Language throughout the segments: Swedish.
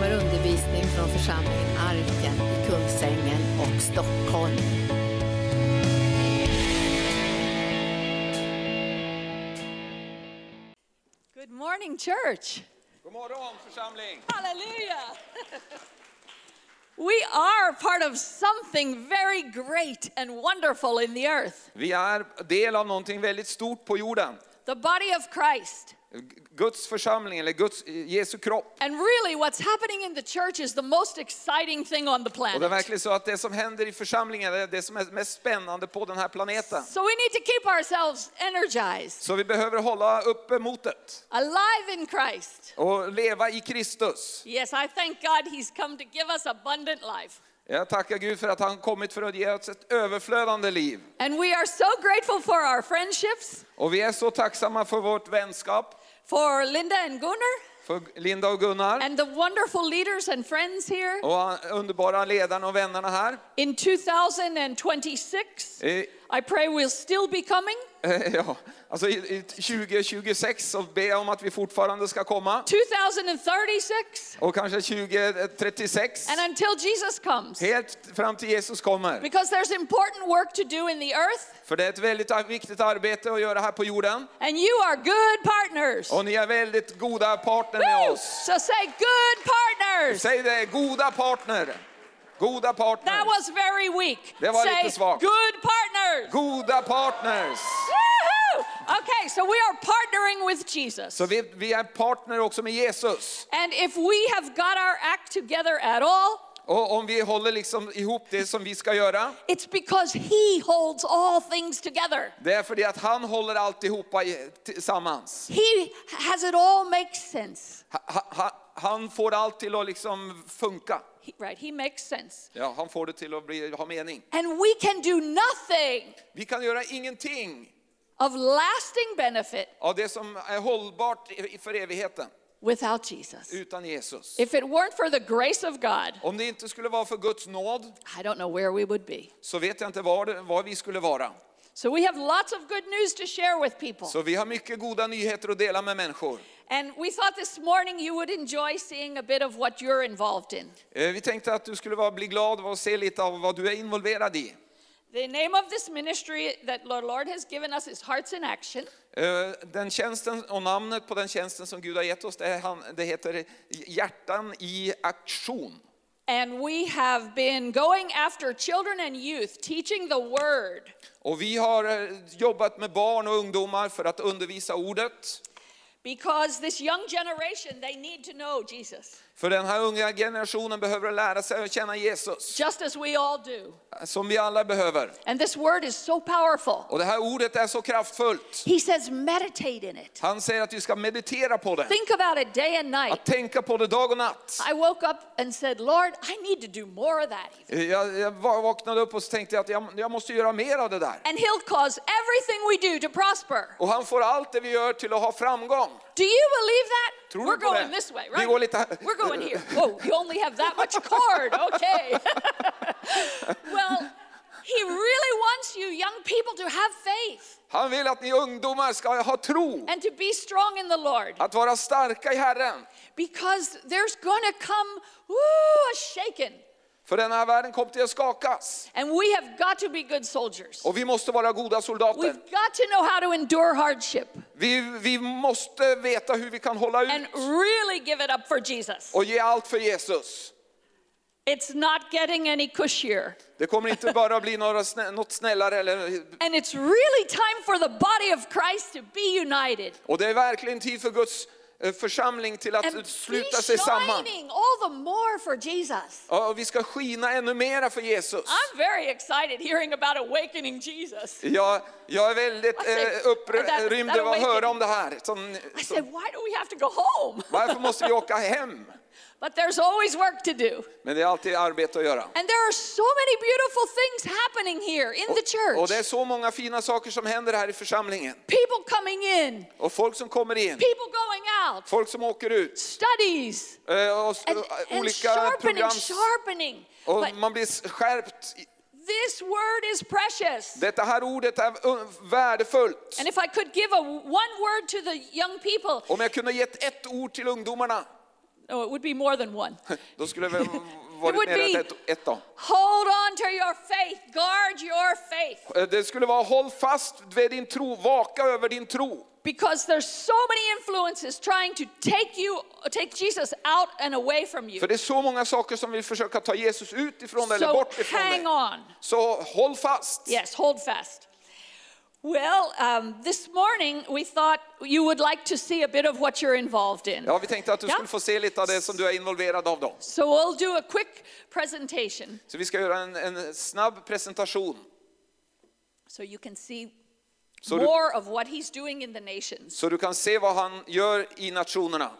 kommer undervisning från församlingen Arken i Kungsängen och Stockholm. Good morning, church. God morgon församling! Hallelujah. we are part of something very great and wonderful in the earth Vi är del av någonting väldigt stort på jorden. the body of Christ. Guds församling, eller Guds, Jesu kropp. And really, what's happening in the church is the most exciting thing on the Och det är planet. verkligen så att det som händer i församlingen är det som är mest spännande på den här planeten. So we need to keep ourselves energized, Så vi behöver hålla uppe motet alive in Christ. och leva i Kristus. Yes, I thank God He's come to give us abundant life. Jag tackar Gud för att han kommit för att ge oss ett överflödande liv. And we are so grateful for our friendships, Och vi är så tacksamma för vårt vänskap, for Linda and Gunnar, för Linda och Gunnar and the wonderful leaders and friends here. och underbara ledarna och vännerna här. In 2026, Eh, I pray we'll still be coming. Ja, alltså i 2026 så ber jag om att vi fortfarande ska komma. 2036, Och kanske 2036. and until Jesus comes. Helt fram till Jesus kommer. Because there's important work to do in the earth, För det är ett väldigt viktigt arbete att göra här på jorden. and you are good partners. Och ni är väldigt goda partner med oss. So say, good partners. Säg det, goda partner. Goda That partner. was very weak. Det var Say, lite svagt. good partners. Goda partners. Woohoo! Okay, so we are partnering with Jesus. Så vi, vi är partner också med Jesus. And if we have got our act together at all, Och om vi håller liksom ihop det som vi ska göra, it's because He holds all things together. det är för det att han håller alltihopa tillsammans. He has it all makes sense. Ha, ha, han får allt till att liksom funka. Right, he makes sense. Ja, han får det till att bli, ha mening. And we can do nothing Vi kan göra ingenting of lasting benefit av det som är hållbart i- för evigheten without Jesus. utan Jesus. If it weren't for the grace of God, Om det inte skulle vara för Guds nåd I don't know where we would be. så vet jag inte var, det- var vi skulle vara. So we have lots of good news to share with people. Så vi har mycket goda nyheter att dela med människor. And we thought this morning you would enjoy seeing a bit of what you're involved in. Eh, Vi tänkte att du skulle vara, bli glad att se lite av vad du är involverad i. The name of this ministry that the Lord has given us is Hearts in Action. Eh, Den tjänsten och namnet på den tjänsten som Gud har gett oss, det heter Hjärtan i aktion. And we have been going after children and youth, teaching the word. Och vi har eh, jobbat med barn och ungdomar för att undervisa ordet. Because this young generation, they need to know Jesus, För den här unga generationen behöver lära sig att känna Jesus, just as we all do. som vi alla behöver. And this word is so powerful. Och det här ordet är så kraftfullt. He says, meditate in it. Han säger att vi ska meditera på det, Think about it day and night. att tänka på det dag och natt. I woke up and said, Lord, I need to do more of that. Jag, jag va- vaknade upp och tänkte jag att jag, jag måste göra mer av det där. And He'll cause everything we do to prosper. Och han får allt det vi gör till att ha framgång. Do you believe that? Tror We're going det? this way, Vi right? går lite här. We're going here. Whoa, you only have that much cord. Okay. well, He really wants you young people to have faith Han vill att ni ungdomar ska ha tro, and to be strong in the Lord att vara starka i Herren. because there's going to come a shaking. För den här världen kommer till att skakas. And we have got to be good soldiers. Och vi måste vara goda soldater. We've got to know how to endure hardship Vi, vi måste veta hur vi kan hålla and ut really give it up for Jesus. och ge allt för Jesus. It's not getting any cushier. Det kommer inte bara bli några snä, något snällare. Eller, And it's really time for the body of Christ to be united. och det är verkligen tid för Guds församling till att sluta sig samman. all the more for Jesus. Ja, och vi ska skina ännu mera för Jesus. I'm very excited hearing about awakening Jesus. Jag, jag är väldigt eh, upprymd över att höra om det här. Som, I said, why do we have to go home? varför måste vi åka hem? But there's always work to do. Men det är alltid arbete att göra. And there are so many beautiful things happening here in the Och det är church. så många fina saker som händer här i församlingen. People coming in, Och folk som kommer in, people going out, folk som åker ut. studies, eh, Och s- and, and olika sharpening, program. sharpening. Och But man blir skärpt. this word is precious. Detta här ordet är uh, värdefullt. And if I could give a one word to the young people, Om jag kunde gett ett ord till ungdomarna. No, it would be more than one. Då skulle det väl It varit would mer än be- ett, ett då. Hold on to your faith. Guard your faith. Eh, Det skulle vara håll fast vid din tro, vaka över din tro. Because there's so many influences trying to take you, take Jesus out and away from you. För det är så många saker som vill försöka ta Jesus utifrån dig eller So bort ifrån hang on. Så håll fast. Yes, hold fast. Well, um, this morning we thought you would like to see a bit of what you're involved in. Ja, vi tänkte att du Ja. skulle få se lite av det som du är involverad av då. So we'll do a quick presentation Så vi ska göra en, en snabb presentation. so you can see Så du, more of what he's doing in the nations. så du kan se vad han gör i nationerna.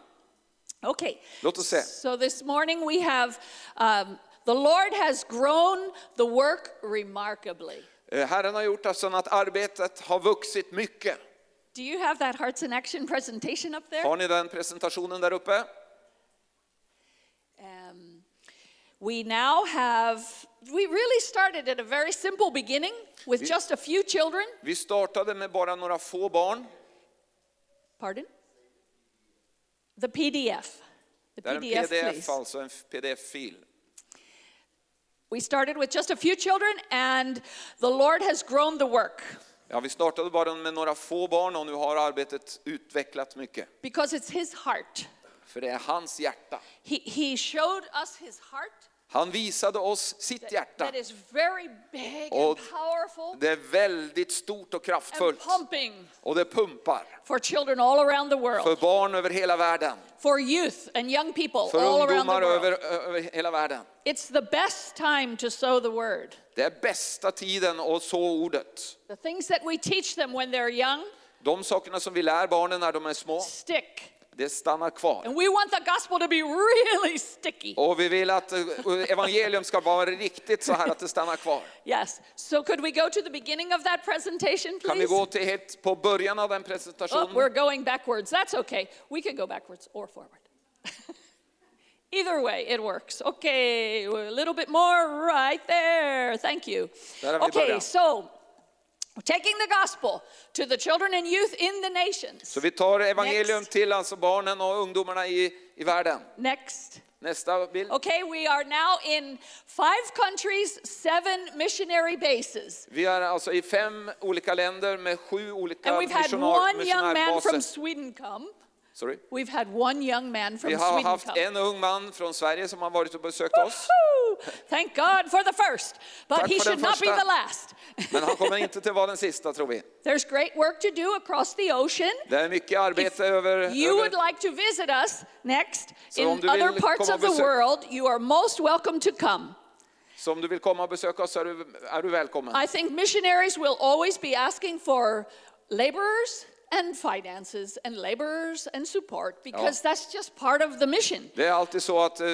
Okay. Låt oss se. So this morning we have um, the Lord has grown the work remarkably. Eh, Herren har gjort så att arbetet har vuxit mycket. Do you have that Hearts in Action presentation up there? Har ni den presentationen där uppe? Um, we now have, we really started at a very simple beginning with just a few children. Vi startade med bara några få barn. Pardon? The PDF. The Det är en PDF, pdf, please. alltså en pdf-fil. We started with just a few children, and the Lord has grown the work Ja, vi startade bara med några få barn och nu har arbetet utvecklat mycket. because it's His heart. För det är hans hjärta. He, he showed us His heart Han visade oss sitt hjärta. Och det är väldigt stort och kraftfullt. Och det pumpar för barn över hela världen. for youth and young people För all ungdomar över, över hela världen. It's the best time to sow the word. Det är bästa tiden att så ordet. The things that we teach them when they're young De sakerna som vi lär barnen när de är små, stick. Det stannar kvar. And we want the gospel to be really sticky. Och vi vill att eh, evangelium ska vara riktigt så här att det stannar kvar. Yes. So could we go to the beginning of that presentation, Kan vi please? gå till helt på början av den Oh, presentationen? we're going backwards. That's okay. We can go backwards or forward. Either way, it works. Okay, a little bit more right there. Thank you. Okay, so taking the gospel to the children and youth in the nations. Så vi tar evangelium Next. till alltså barnen och ungdomarna i, i världen. Next. Nästa bild. Okay, we are now in five countries, seven missionary bases. Vi är alltså i fem olika länder med sju olika And we've had one young man from. Sweden come. Sorry. We've had one young man from Vi har Sweden haft come. en ung man från Sverige som har varit och besökt oss. Thank God for the first, but Tack he should not be the last. Men han kommer inte till vara den sista tror vi. There's great work to do across the ocean. Det är mycket If arbete över, you would över like to visit us next Så in other parts of the world, you are most welcome to come. Så om du vill komma och besöka oss är du, är du välkommen. I think missionaries will always be asking for laborers and finances and laborers and support because that's just part of the mission. Det är alltid så att eh,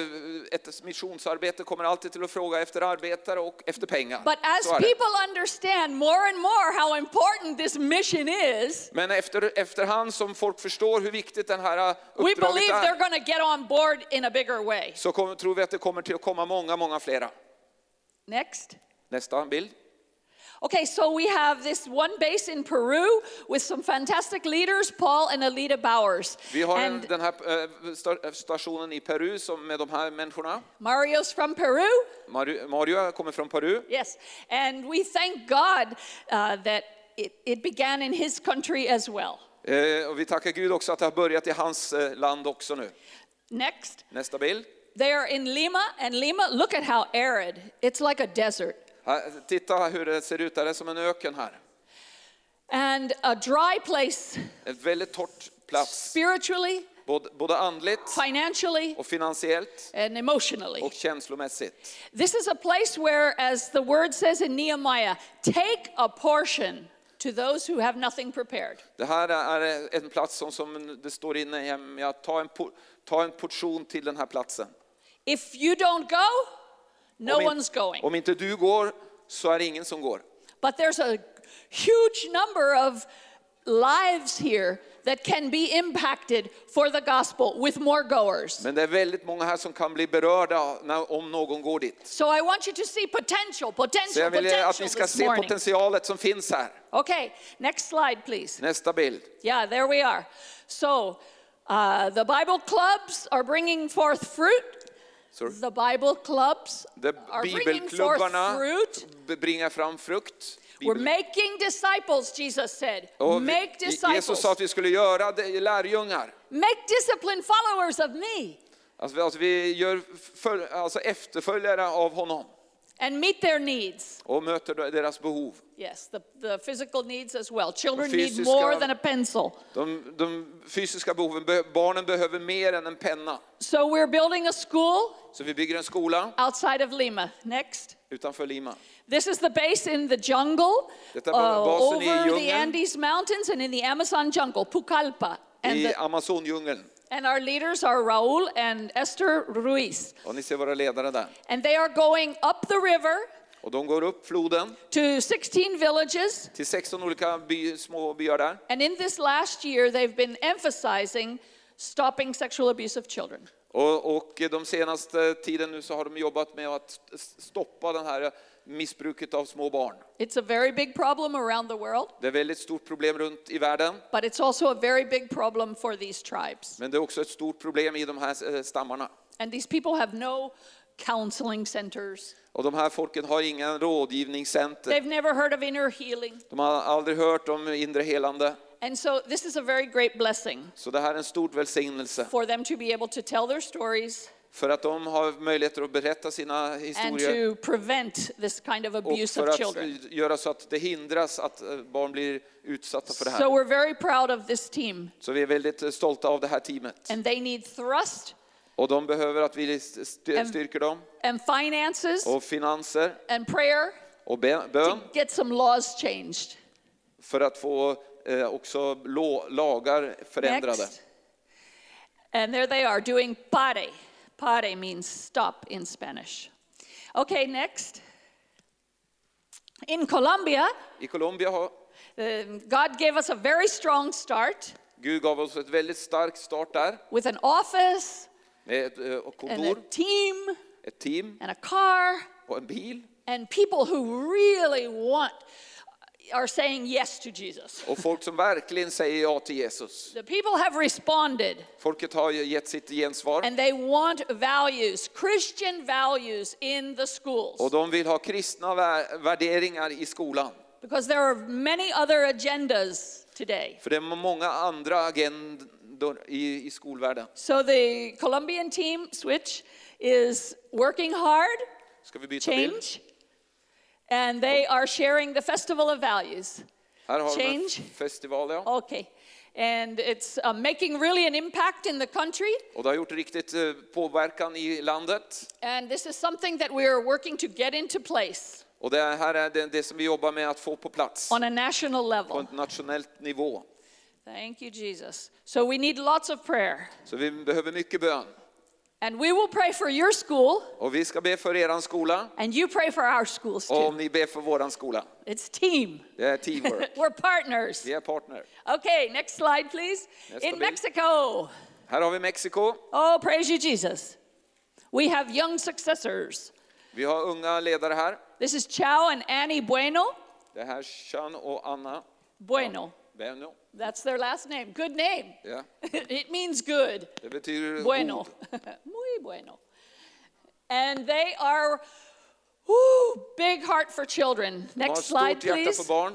ett missionsarbete kommer alltid till att fråga efter arbetare och efter pengar. But as är people understand more and more how important this mission is, Men efter, efterhand som folk förstår hur viktigt den här we uppdraget believe they're är going to get on board in a bigger way. så kommer, tror vi att det kommer till att komma många, många flera. Next. Nästa bild. Okay, so we have this one base in Peru with some fantastic leaders, Paul and Alita Bowers. Vi har And den här eh, stationen i Peru som med de här människorna. Mario's from Peru. Mario, Mario kommer från Peru. Yes, and we thank God uh, that it, it began in his country as well. Eh, och vi tackar Gud också att det har börjat i hans eh, land också nu. Next, Nästa bild. they are in Lima, and Lima, look at how arid. It's like a desert. Titta hur det ser ut, det är som en öken här. And a dry place Ett väldigt torrt plats, spiritually, både, både andligt financially, och finansiellt and emotionally. och känslomässigt. This is a place where, as the word says in Nehemiah, take a portion to those who have nothing prepared. Det här är en plats som, som det står i Nehemja, ta en, ta en portion till den här platsen. If you don't go, no om, in- one's going. om inte du går så är det ingen som går. But there's a huge number of lives here that can be impacted for the gospel with more goers. Men det är väldigt många här som kan bli berörda när, om någon går dit. So I want you to see potential, Så potential, jag vill att ni ska se morning. potentialet som finns här. Okay, next slide, please. Nästa bild. Yeah, there we are. So, Uh, the Bible clubs are bringing forth fruit. Så The Bible clubs de are bringing forth fruit. bringar fram frukt. We're making disciples, Jesus said. Och Make Jesus disciples. sa att vi skulle göra lärjungar. Make disciplined followers of me Alltså, alltså vi gör för, alltså efterföljare av honom and meet their needs. och möter deras behov. Yes, the, the physical needs as well. Children need more than a pencil. De, de fysiska behoven, be- barnen behöver mer än en penna. So we're building a school Så vi bygger en skola outside of Lima. Next. utanför Lima. This is the base in the jungle, Detta är uh, basen i over the. Andes Mountains and in the Amazon jungle, Pucallpa. And, I the, Amazondjungeln. and our leaders are Raul and Esther Ruiz. Och ni ser våra ledare där. And they are going up the river Och de går upp floden to 16 villages. till 16 olika by, små byar där. And in this last year, they've been emphasizing stopping sexual abuse of children. Och, och de senaste tiden nu så har de jobbat med att stoppa den här missbruket av små barn. It's a very big problem around the world, Det är väldigt stort problem runt i världen. but it's also a very big problem for these tribes. Men det är också ett stort problem i de här eh, stammarna. And these people have no counseling centers. Och de här folken har inga rådgivningscenter. They've never heard of inner healing. De har aldrig hört om inre helande. And so this is a very great blessing Så det här är en stor välsignelse. for them to be able to tell their stories För att de har möjligheter att berätta sina and historier. to prevent this kind of Och abuse för of att children. göra så att det hindras att eh, barn blir utsatta för det So här. we're very proud of this team. Så vi är väldigt eh, stolta av det här teamet. And they need thrust Och de behöver att vi st- And- styrker dem. and finances Och finanser and prayer och bön. to get some laws changed. För att få också lo- lagar förändrade. Next. And there they are doing pare. Pare means stop in Spanish. Okay, next. In Colombia, I Colombia har uh, God gave us a very strong start Gud gav oss ett väldigt starkt start där. with an office Med ett eh, and a kontor, team ett team and a car och en bil. and people who really want are saying yes to Jesus. Och folk som verkligen säger ja till Jesus. The people have responded Folket har gett sitt gensvar. and they want values, Christian values in the schools. Och de vill ha kristna vär- värderingar i skolan. Because there are many other agendas today. För det är många andra agendor i, i skolvärlden. So the Colombian team, Switch, is working hard, Ska vi byta bild? And they are sharing the Festival of Values. Här har vi Change. festival. Ja. Okay. And it's uh, making really an impact in the country. Och det har gjort riktigt eh, påverkan i landet. And this is something that we are working to get into place Och det här är det, det som vi jobbar med att få på plats on a national på level. nationellt nivå. Thank you, Jesus. So we need lots of prayer. Så vi behöver mycket bön. And we will pray for your school, Och vi ska be för eran skola and you pray for our schools too. om ni ber för våran skola. It's team. Det är teamwork. We're partners. Vi är partner. Okay, next slide, please. Nästa In bild. Mexico, Här har vi Mexiko. oh, praise you, Jesus. We have young successors. Vi har unga ledare här. This is Chao and Annie Bueno. Det här är Chan och Anna. Bueno. Bueno. That's their last name. Good name. Yeah. it means good. det betyder Bueno. Muy bueno. And they are, whoo, big heart for children. Next slide, please. för barn.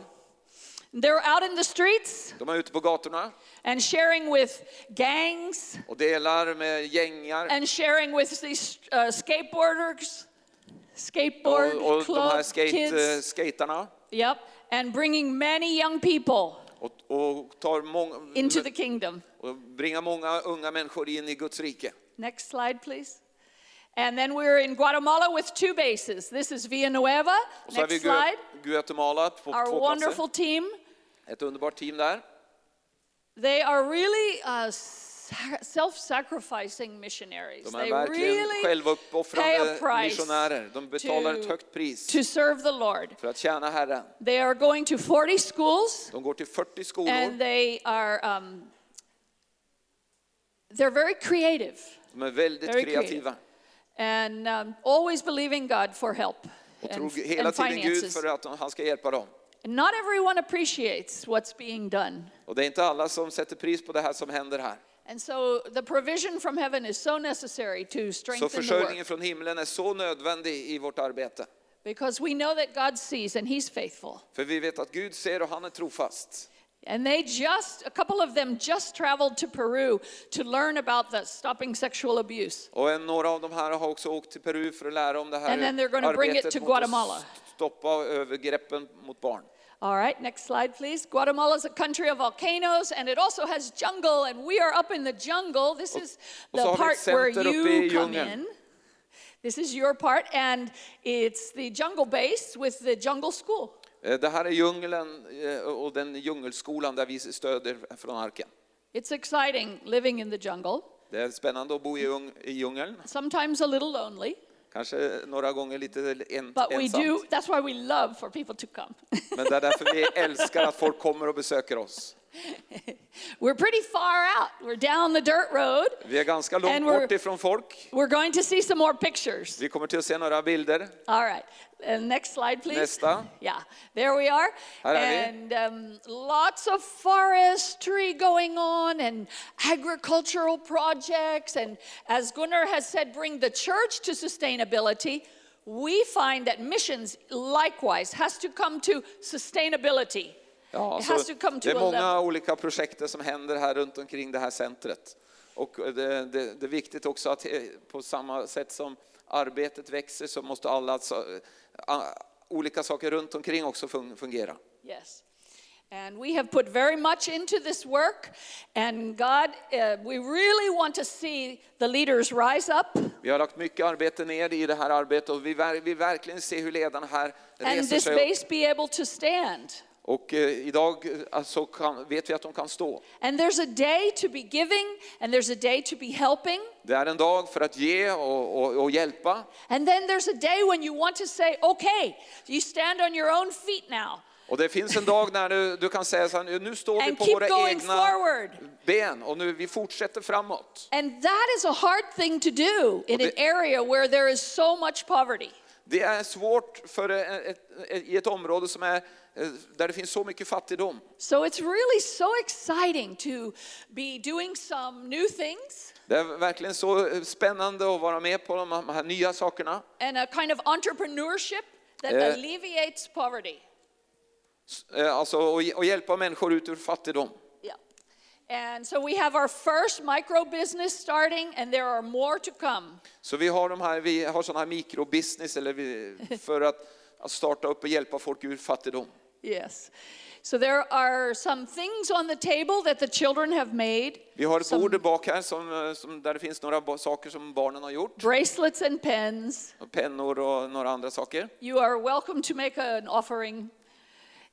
They're out in the streets De är ute på gatorna and sharing with gangs och delar med gängar. and sharing with these uh, skateboarders, skateboard Och, och de här skate, kids. eh, skaterna. Yep, and bringing many young people Och, och, tar många, into the kingdom. och bringar många unga människor in i Guds rike. Next slide, please. And then we're in Guatemala with two bases. This is Villanueva. Och så vi Next Gu- slide. Guatemala på Our två wonderful platser. team. Ett underbart team där. They are really uh, self-sacrificing missionaries. De är They verkligen really pay a självuppoffrande price missionärer. De betalar ett to, högt pris to serve the Lord. för att tjäna Herren. They are going to 40 schools De går till 40 skolor and they are um, they're very creative De är väldigt Very kreativa and um, always believing God for help och and, tror hela and tiden Gud för att han ska hjälpa dem. And not everyone appreciates what's being done. Och det är inte alla som sätter pris på det här som händer här. And so the provision from heaven is so necessary to strengthen the försörjningen från himlen är så nödvändig i vårt arbete. because we know that God sees and He's faithful. För vi vet att Gud ser och han är trofast. And they just, a couple of them just traveled to Peru to learn about the stopping sexual abuse. Och en, några av de här har också åkt till Peru för att lära om det här And then they're gonna bring it to Guatemala. stoppa övergreppen mot barn. All right, next slide, please. Guatemala is a country of volcanoes and it also has jungle, and we are up in the jungle. This is the har vi ett part where center uppe i you come in. This is your part, and it's the jungle base with the jungle school. Eh, Det här är djungeln eh, och den djungelskolan där vi stöder från arken. It's exciting living in the jungle, Det är spännande att bo i djungeln, sometimes a little lonely, kanske några gånger lite en, but we do, ensamt. that's why we love for people to come. Men det är därför vi älskar att folk kommer och besöker oss. We're pretty far out. We're down the dirt road. Vi är ganska långt And we're- bort ifrån folk. We're going to see some more pictures. Vi kommer till att se några bilder. All right. Uh, next slide, please. Nästa. Yeah, there we are. Här är vi. And um, lots of forestry going on and agricultural projects. And as Gunnar has said, bring the church to sustainability. We find that missions likewise has to come to sustainability. Ja, it så has to come to det är många olika projekt som händer här runt omkring det här centret. Och det, det, det är viktigt också att eh, på samma sätt som arbetet växer så måste alla så, eh, olika saker runt omkring också fun- fungera. Yes. And we have put very much into this work. And God, uh, we really want to see the leaders rise up Vi har lagt mycket arbete ner i det här arbetet och vi vill verkligen se hur ledarna här and reser this sig upp. base be able to stand. Och eh, idag eh, alltså, kan, vet vi att de kan stå. And there's a day to be giving, and there's a day to be helping. Det är en dag för att ge och, och, och hjälpa. And then there's a day when you want to say, okay, you stand on your own feet now Och det finns en dag när du, du kan säga så här, nu står vi på våra egna forward. ben och nu vi fortsätter framåt. And that is a hard thing to do in an det- area where there is so much poverty. Det är svårt för ett, ett, i ett område som är, eh, där det finns så mycket fattigdom. So it's really so exciting to be doing some new things Det är verkligen så eh, spännande att vara med på de här nya sakerna. and a kind of entrepreneurship that Eh. alleviates poverty. Eh, Alltså och, och hjälpa människor ut ur fattigdom. And so we have our first micro business starting, and there are more to come. Så vi har de här, vi har sådana här mikrobusiness eller vi, för att, att starta upp och hjälpa folk ur fattigdom. Yes. So there are some things on the table that the children have made. Vi har ett Some bord bak här som, eh, som, där det finns några saker som barnen har gjort. bracelets and pens. Pennor och några andra saker. You are welcome to make an offering.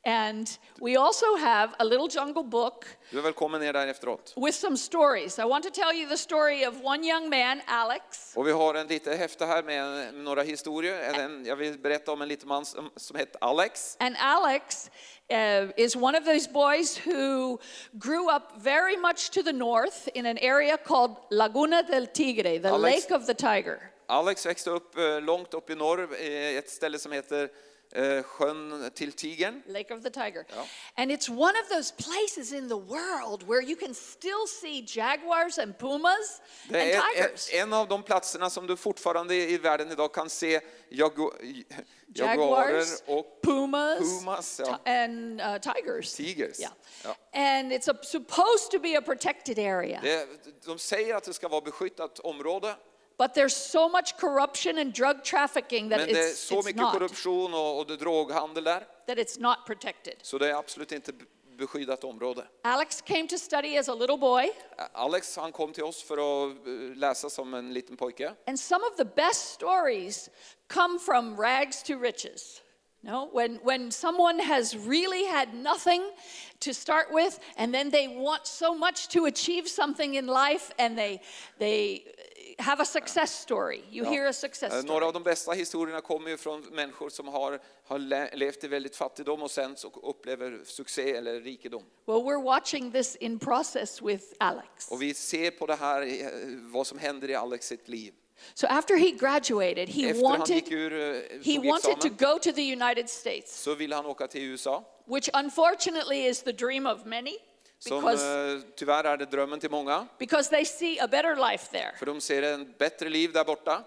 And we also have a little jungle book Du är välkommen ner där efteråt. with some stories. I want to tell you the story of one young man, Alex. Och vi har en liten häfte här med några historier. En, jag vill berätta om en liten man som, som heter Alex. And Alex uh, is one of those boys who grew up very much to the north in an area called Laguna del Tigre, the Alex- Lake of the Tiger. Alex växte upp eh, långt upp i norr, eh, ett ställe som heter eh, Sjön till Tigern. Lake of the Tiger. Ja. And it's one of those places in the world where you can still see jaguars and pumas Det and är tigers. en, en av de platserna som du fortfarande i världen idag kan se jagu, jaguarer Jaguars, och pumas, pumas, ja. and uh, tigers. tigers. Yeah. Ja. And it's a, supposed to be a protected area. Det, de säger att det ska vara beskyttat område, But there's so much corruption and drug trafficking that men det är it's, så it's mycket not. korruption och, och droghandel där, That it's not protected. så det är absolut inte beskyddat område. Alex came to study as a little boy, Alex han kom till oss för att eh, läsa som en liten pojke. and some of the best stories come from rags to riches. No, when, when someone has really had nothing to start with, and then they want so much to achieve something in life, and they, they have a success story. You hear a success Eh, story. Några av de bästa historierna kommer ju från människor som har, har le- levt i väldigt fattigdom och sen så upplever succé eller rikedom. Well, we're watching this in process with Alex. Och vi ser på det här, eh, vad som händer i Alex sitt liv. So after he graduated, he Efter wanted, ur, eh, he wanted to go to the United States, så ville han åka till USA. which unfortunately is the dream of many. Som Because- eh, tyvärr är det drömmen till många. because they see a better life there. För de ser en bättre liv där borta.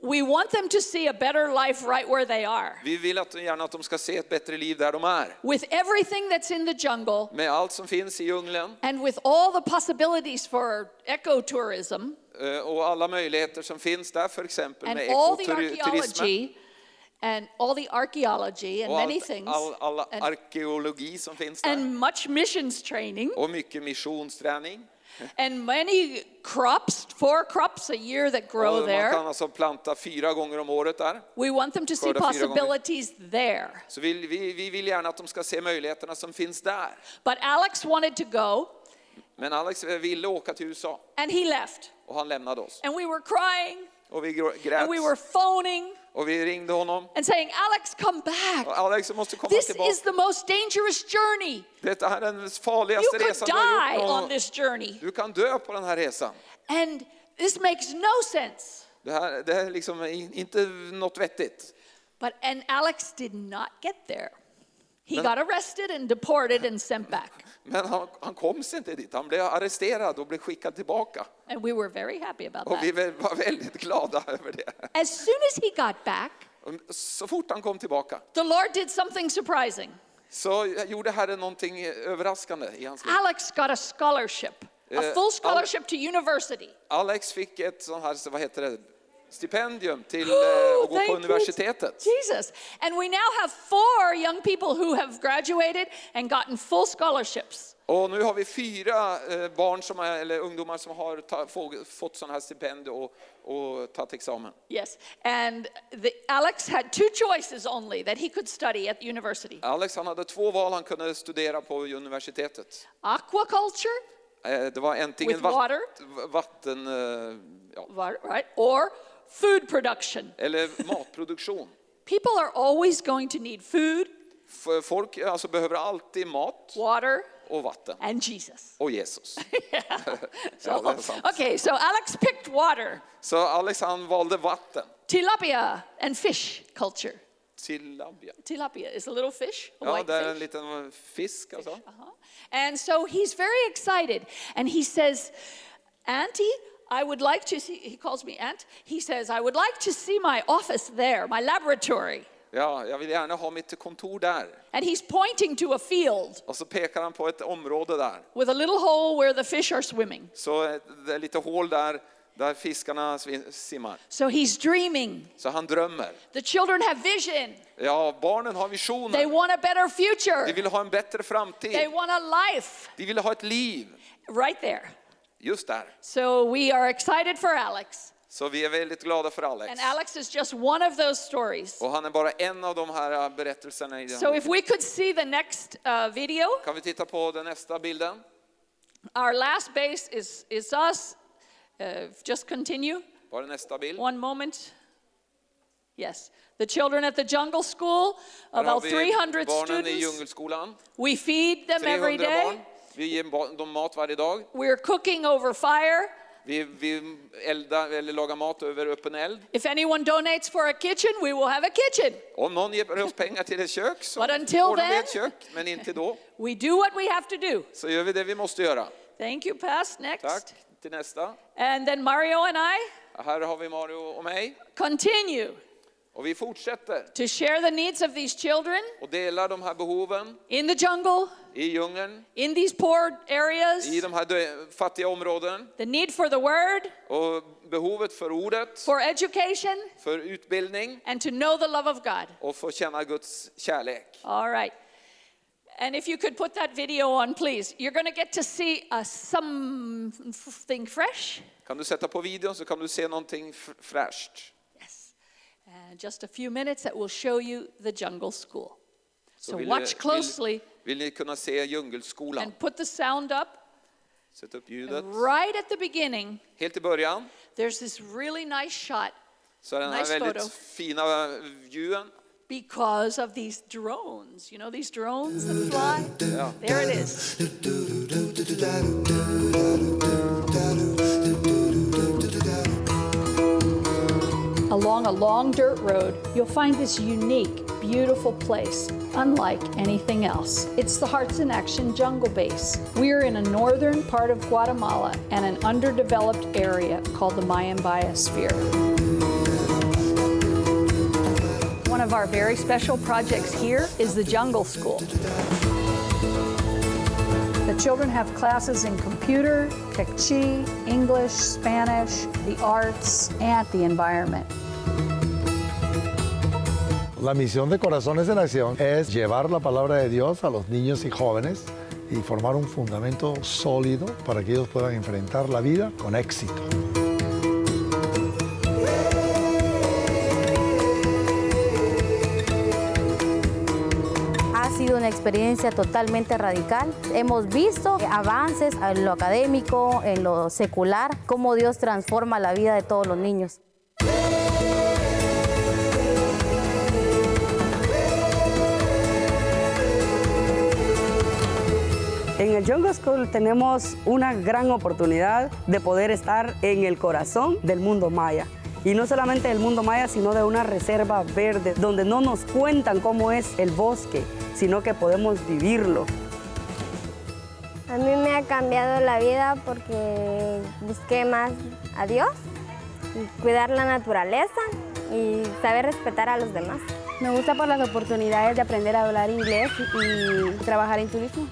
We want them to see a better life right where they are. Vi vill att, gärna att de ska se ett bättre liv där de är. With everything that's in the jungle Med allt som finns i djungeln and with all the possibilities for ecotourism eh, och alla möjligheter som finns där, för exempel and med ekoturismen. And all the archaeology and Och many things all, all and, arkeologi som finns där. and much missions training Och mycket missionsträning. and many crops, four crops a year that grow man there. kan alltså planta fyra gånger om året där. We want them to see possibilities there. Så vi, vi, vi vill gärna att de ska se möjligheterna som finns där. But Alex wanted to go Men Alex ville åka till USA and he left. och han lämnade oss. And we were crying Och vi grät and we were phoning och vi ringde honom. and saying, Alex, come back. Och Alex måste komma This tillbaka. is the most dangerous journey. Det här är den You farligaste could resan du har die on this journey. Du kan dö på den här resan. And this makes no sense. Det, här, det är liksom inte något vettigt. But and Alex did not get there. He Men- got arrested and deported and sent back. Men han, han kom sig inte dit. Han blev arresterad och blev skickad tillbaka. And we were very happy about Och vi var väldigt glada över det. As soon as he got back, Och Så fort han kom tillbaka the Lord did something surprising. så gjorde Herren någonting överraskande i hans liv. Alex got a scholarship, a Eh, full scholarship to university. Alex fick ett sånt här, vad heter det, stipendium till eh, att gå på universitetet. Jesus. And we now have four young people who have graduated and gotten full scholarships. Och nu har vi fyra eh, barn som är, eller ungdomar som har ta, få, fått sådana här stipendier och, och tagit examen. Yes. And the, Alex had two choices only that he could study at university Alex han hade två val han kunde studera på universitetet. aquaculture, Eh, Det var antingen water? vatten eh, ja, wa- right? Or food production. eller matproduktion. People are always going to need food, Folk alltså, behöver alltid mat water, och vatten. and Jesus. Och Jesus. So, Ja, det okay, so Alex picked water, Så Alex han valde vatten. tilapia, and fish culture. Tilapia. Tilapia is a little fish, a Ja, white det är en fish. liten fisk alltså. Uh-huh. And so he's very excited. And he says, Auntie, I would like to see, he calls me Aunt. He says, I would like to see my office there, my laboratory. Ja, jag vill gärna ha mitt kontor där. And he's pointing to a field Och så pekar han på ett område där. with a little hole where the fish are swimming. Så eh, det är lite hål där, där fiskarna simmar. So he's dreaming. Så han drömmer. The children have vision. Ja, barnen har They visioner. want a better future. De vill ha en bättre They framtid. want a life De vill ha ett liv. right there. Just där. So we are excited for Alex. Så vi är väldigt glada för Alex. And Alex is just one of those stories. Och han är bara en av de här eh, berättelserna i den So if we could see the next uh, video. Kan vi titta på den nästa bilden? Our last base is, is us. Uh, just continue. Nästa bild. One moment. Yes. The children at the jungle school, about 300 barnen i students. We feed them every day. barn. Vi ger dem mat varje dag. We're cooking over fire. Vi, vi eldar, eller lagar mat över öppen eld. If anyone donates for a kitchen, we will have a kitchen. Om någon ger oss pengar till ett kök så But until ordnar vi ett kök. Men inte då. We do what we have to do. Så gör vi det vi måste göra. Thank you, Past. Next. Tack. Till nästa. And then Mario and I Här har vi Mario och mig. continue Och vi fortsätter to share the needs of these children och delar de här behoven in the jungle, i djungeln, in these poor areas, i de här fattiga områden the need for the word, och behovet för ordet, for education, för utbildning and to know the love of God. och få känna Guds kärlek. All right. And if you could put that video on, please. You're going to get to see uh, something fresh. Kan du sätta på videon så kan du se någonting fräscht. Yes. Uh, just a few minutes that will show you the jungle school. So vill, watch closely vill, vill ni kunna se djungelskolan? and put the sound up. Sätt upp ljudet. Right at the beginning, Helt i början there's this really nice shot så den här Nice väldigt photo. fina viewen. because of these drones. You know these drones that fly? Ja. There it is. Along a long dirt road, you'll find this unique, beautiful place unlike anything else. It's the Hearts in Action Jungle Base. We're in a northern part of Guatemala and an underdeveloped area called the Mayan Biosphere. One of our very special projects here is the Jungle School. The children have classes in computer, Tech Chi, English, Spanish, the arts, and the environment. La misión de Corazones en Acción es llevar la palabra de Dios a los niños y jóvenes y formar un fundamento sólido para que ellos puedan enfrentar la vida con éxito. Ha sido una experiencia totalmente radical. Hemos visto avances en lo académico, en lo secular, cómo Dios transforma la vida de todos los niños. En el Jungle School tenemos una gran oportunidad de poder estar en el corazón del mundo maya. Y no solamente del mundo maya, sino de una reserva verde, donde no nos cuentan cómo es el bosque, sino que podemos vivirlo. A mí me ha cambiado la vida porque busqué más a Dios, y cuidar la naturaleza y saber respetar a los demás. Me gusta por las oportunidades de aprender a hablar inglés y trabajar en turismo.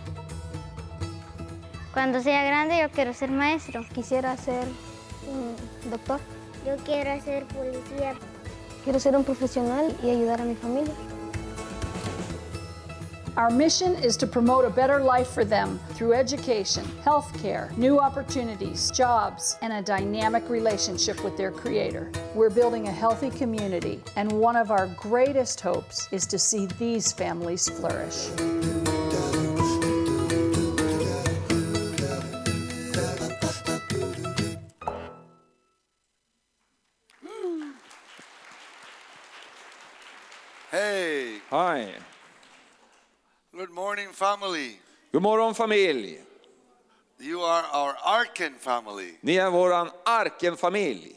Cuando sea grande yo quiero ser maestro. Quisiera ser un doctor. Yo quiero ser policía. Quiero ser un profesional y ayudar a mi familia. Our mission is to promote a better life for them through education, healthcare, new opportunities, jobs, and a dynamic relationship with their Creator. We're building a healthy community, and one of our greatest hopes is to see these families flourish. Hej. good morning, family. God morgon familj. You are our Arken family. Ni är våran Arken-familj.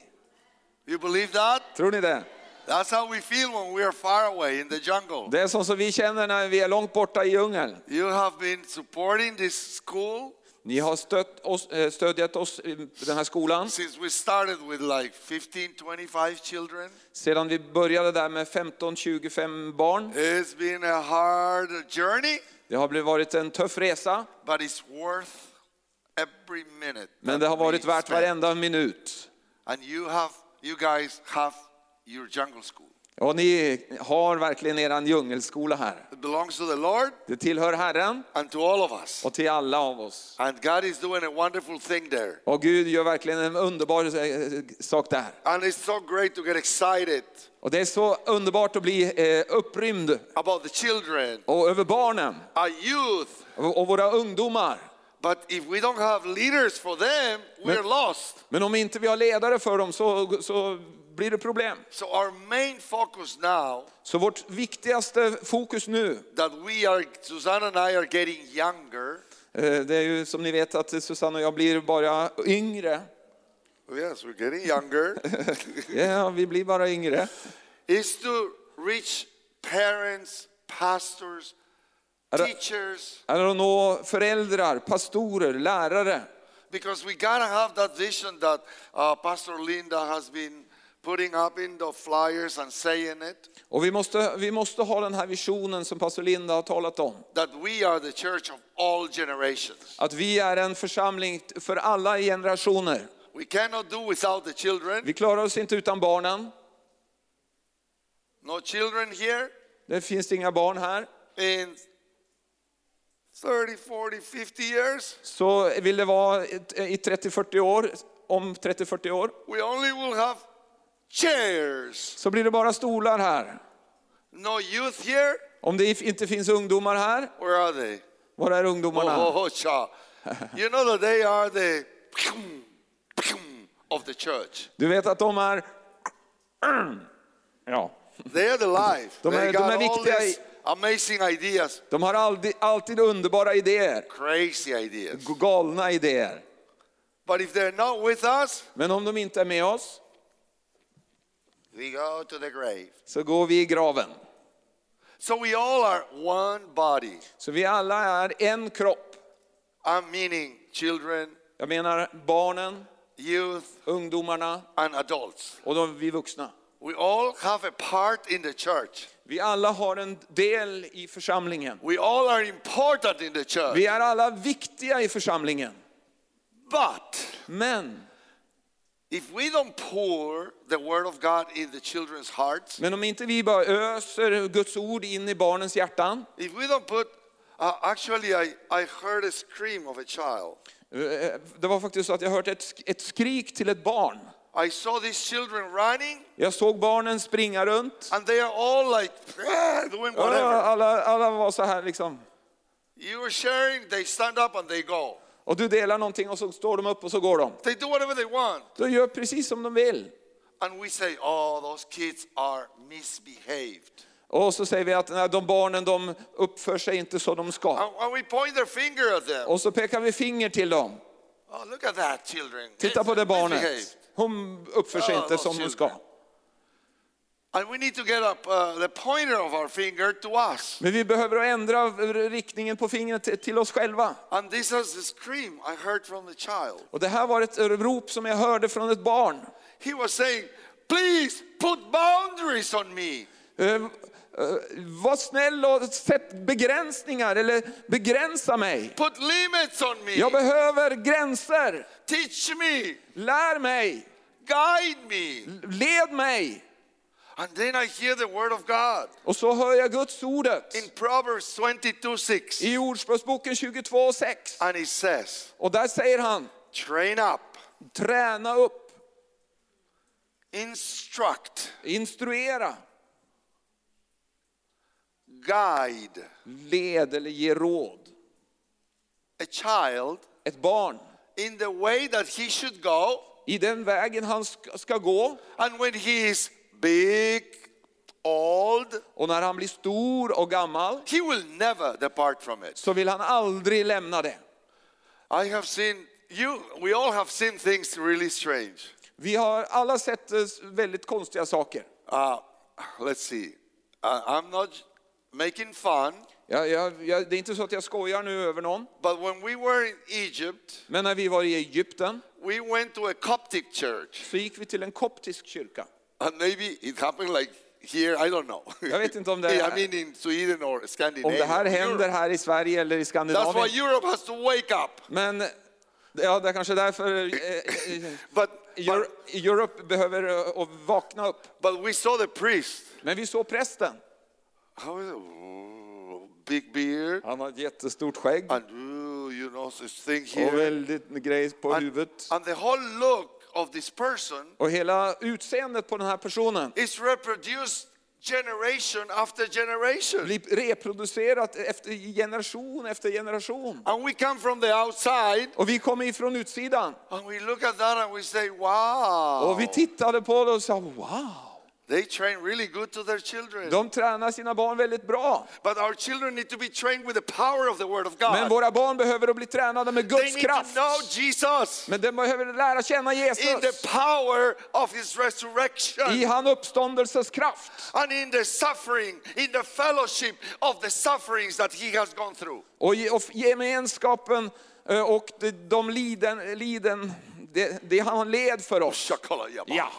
You believe that? Tror ni det? That's how we feel when we are far away in the jungle. Det är så som vi känner när vi är långt borta i djungeln. You have been supporting this school Ni har stött oss, eh, stödjat oss i den här skolan since we started with like 15, 25 children. sedan vi började där med 15-25 barn. It's been a hard journey, Det har varit en tuff resa, but it's worth every minute. men det har varit värt varenda minut. And you have, you guys have your jungle school. Och ni har verkligen eran djungelskola här. It belongs to the Lord Det tillhör Herren and to all of us. och till alla av oss. And God is doing a wonderful thing there. Och Gud gör verkligen en underbar eh, sak där. And it's so great to get excited Och det är så underbart att bli eh, upprymd about the children, och över barnen our youth. och, våra ungdomar. But if we don't have leaders for them, we're lost. Men om inte vi har ledare för dem så, så blir det problem. So our main focus now Så vårt viktigaste fokus nu, that we are, Susanna and I are getting younger. eh, det är ju som ni vet att Susanne och jag blir bara yngre. Yes, we're getting younger. Ja, vi blir bara yngre. is to reach parents, pastors, teachers, att nå föräldrar, pastorer, lärare. because we gotta have that vision that uh, Pastor Linda has been putting up in the flyers and saying it. Och vi måste, vi måste ha den här visionen som pastor Linda har talat om. that we are the church of all generations. Att vi är en församling för alla generationer. We cannot do without the children. Vi klarar oss inte utan barnen. No children here Det finns inga barn här. in 30, 40, 50 years. Så vill det vara i 30-40 år, om 30-40 år, We only will have chairs. så blir det bara stolar här. No youth here. Om det inte finns ungdomar här, Where are they? var är Oh, ungdomarna? oh, oh, cha. You know that they are the of the church. Du vet att de är... Ja, They are the life. De är- de är viktiga these amazing ideas, de har alltid, alltid underbara idéer, crazy ideas. galna idéer. But if they're not with us, Men om de inte är med oss, we go to the grave. så går vi i graven. So we all are one body. Så vi alla är en kropp. I'm meaning children, Jag menar barnen, youth, ungdomarna and adults. och de, vi vuxna. We all have a part in the church. Vi alla har en del i församlingen. We all are important in the church. Vi är alla viktiga i församlingen. But Men, if we don't pour the word of God in the children's hearts, men om inte vi bara öser Guds ord in i barnens hjärtan. if we don't put, uh, actually, I, I heard a scream of a child. eh, Det var faktiskt så att jag hörde ett, sk- ett skrik till ett barn. I saw these children running, Jag såg barnen springa runt. and they are all like "Ah," doing whatever. Alla, alla var så här liksom. You are sharing, they stand up and they go. Och du delar någonting och så står de upp och så går de. They do whatever they want. De gör precis som de vill. And we say, oh, those kids are misbehaved. Och så säger vi att nej, de barnen de uppför sig inte så de ska. And, we point their finger at them. Och så pekar vi finger till dem. Oh, look at that, children. Titta på det barnet. Hon uppför sig Ja, inte som hon ska. And we need to get up uh, the pointer of our finger to us. Men vi behöver ändra riktningen på fingret till- oss själva. And this is the scream I heard from the child. Och det här var ett rop som jag hörde från ett barn. He was saying, please put boundaries on me. Eh, eh, Var snäll och sätt begränsningar eller begränsa mig. Put limits on me. Jag behöver gränser. Teach me. Lär mig. Guide me. Led mig. And then I hear the word of God Och så hör jag Guds ordet in Proverbs 22 6. i Ordspråksboken 22.6. And it says, Och där säger han, train up, träna upp, instruct, instruera, guide led eller ge råd. a child Ett barn in the way that he should go. i den vägen han ska gå. And when he is big, old, Och när han blir stor och gammal he will never depart from it. så vill han aldrig lämna det. I have seen you, we all have seen things really strange. Vi har alla sett eh, väldigt konstiga saker. Uh, let's see. Uh, I'm not making fun, Jag, jag, jag, det är inte så att jag skojar nu över någon, but when we were in Egypt, men när vi var i Egypten we went to a Coptic church. så gick vi till en koptisk kyrka. And maybe it happened like here, I don't know. Jag vet inte om det, I mean in Sweden or om Scandinavia. det här händer här i Sverige eller i That's why Skandinavien. Europe has to wake up. Men ja, det är kanske därför eh, eh, But, Euro- but, Europe behöver eh, att vakna upp. but we saw the priest. Men vi såg prästen. How is it? Big beard. Han har ett jättestort skägg And ooh, you know this thing och here. väldigt grej på And, huvudet. and the whole look of this person Och hela utseendet på den här personen is reproduced generation after generation. blir reproducerat efter generation efter generation. And we come from the outside Och vi kommer ifrån utsidan. and we look at that and we say, wow. Och vi tittade på det och sa wow. They train really good to their children. De tränar sina barn väldigt bra. But our children need to be trained with the power of the Word of God. Men våra barn behöver att bli tränade med they Guds need to know Jesus Men de behöver lära känna in the Jesus power of His resurrection. i han uppståndelses kraft. and in the suffering, in the fellowship of the sufferings that he has gone through. Och och gemenskapen eh, och de, de liden, liden det, det han led för oss. Yaba. Ja.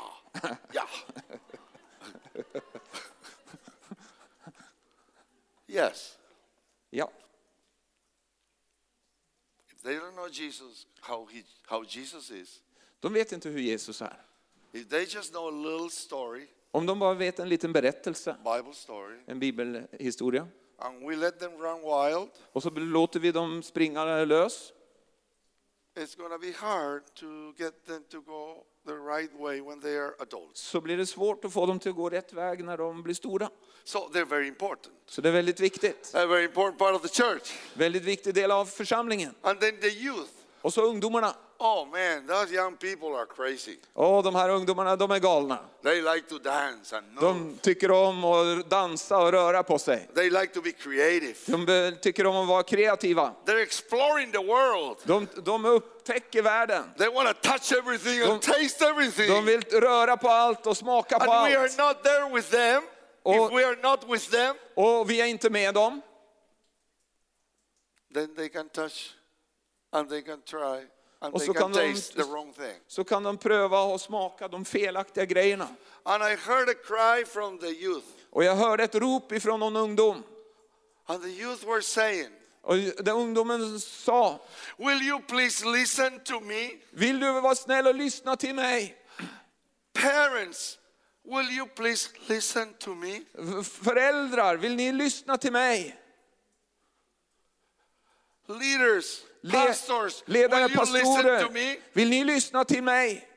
Yes. Ja. If they don't know Jesus, how, he, how Jesus is, De vet inte hur Jesus är. if they just know a little story, Om de bara vet en liten berättelse, Bible story, en bibelhistoria, and we let them run wild, och så låter vi dem springa lös, it's going to be hard to get them to go the right way when they are adults. så blir det svårt att få dem till att gå rätt väg när de blir stora. So they're very important. Så det är väldigt viktigt. A very important part of the church. Väldigt viktig del av församlingen. And then the youth. Och så ungdomarna. Oh man, those young people are crazy. Åh, de här ungdomarna, de är galna. They like to dance and move. De tycker om att dansa och röra på sig. They like to be creative. De tycker om att vara kreativa. They're exploring the world. De, de upptäcker världen. They want to touch everything and taste everything. De vill röra på allt och smaka på and we are allt. not there with them. Och- if we are not with them, och vi är inte med dem, then they can touch and they can try and Och så kan de- så kan de pröva och smaka de felaktiga grejerna. Och jag hörde ett rop ifrån någon ungdom. Och den ungdomen sa, Will you please listen to me? vill du vara snäll och lyssna till mig? Parents, will you please listen to me? Föräldrar, vill ni lyssna till mig? Leaders, Le- pastors, ledare, pastorer, vill ni lyssna till mig?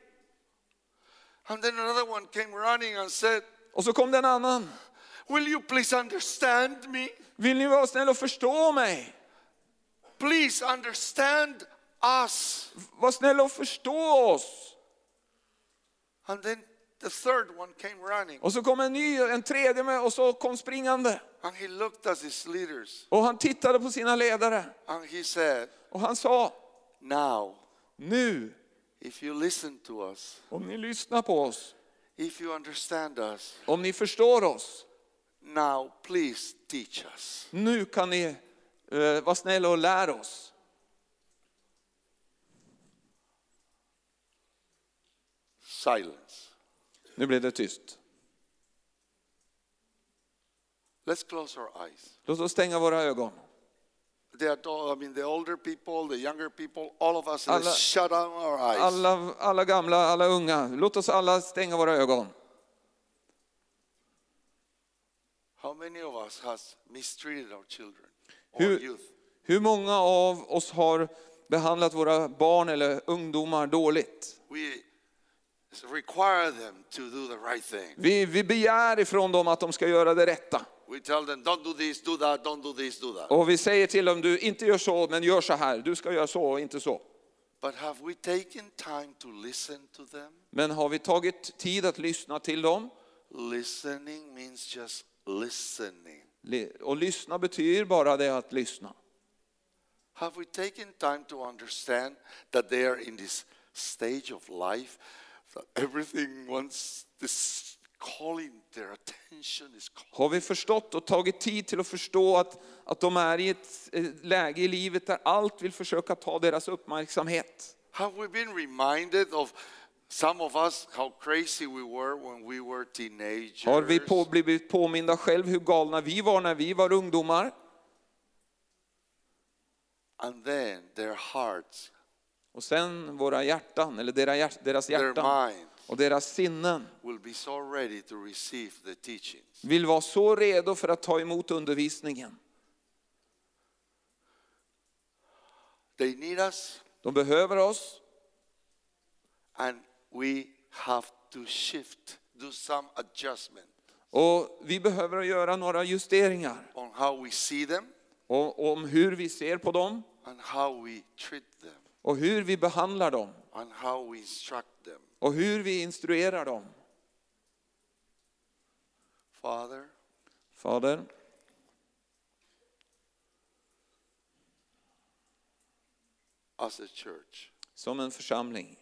And then another one came running and said, Och så kom det en annan. Will you please understand me? Vill ni vara snäll och förstå mig? Please understand us. Var snäll och förstå oss. And then the third one came running Och så kom en ny, en tredje med och så kom springande. and he looked at his leaders Och han tittade på sina ledare and he said, och han sa, Now, nu, if you listen to us, om ni lyssnar på oss, if you understand us, om ni förstår oss, now please teach us. nu kan ni eh, vara snälla och lära oss. Silence. Nu blev det tyst. Let's close our eyes. Låt oss stänga våra ögon. Alla- gamla, alla unga, låt oss alla stänga våra ögon. How many of us has mistreated our children or Hur, youth? hur många av oss har behandlat våra barn eller ungdomar dåligt? We Vi, vi begär ifrån dem att de ska göra det rätta. Och vi säger till dem, du inte gör så, men gör så här. Du ska göra så och inte så. But have we taken time to listen to them? Men har vi tagit tid att lyssna till dem? Listening means just listening. Li- Och lyssna betyder bara det att lyssna. Have we taken time to understand that they are in this stage of life Har vi förstått och tagit tid till att förstå att, att de är i ett eh, läge i livet där allt vill försöka ta deras uppmärksamhet? Have we been reminded of some of us how crazy we were when we were teenagers? Har vi på, blivit påminda själv hur galna vi var när vi var ungdomar? And then their hearts, Och sen våra hjärtan, eller deras, hjärtan och deras sinnen vill vara så redo för att ta emot undervisningen. De behöver oss. och vi behöver göra några justeringar om hur vi ser på dem och hur vi behandlar dem. och hur vi instruerar dem. Father, Fader, as a church, som en församling.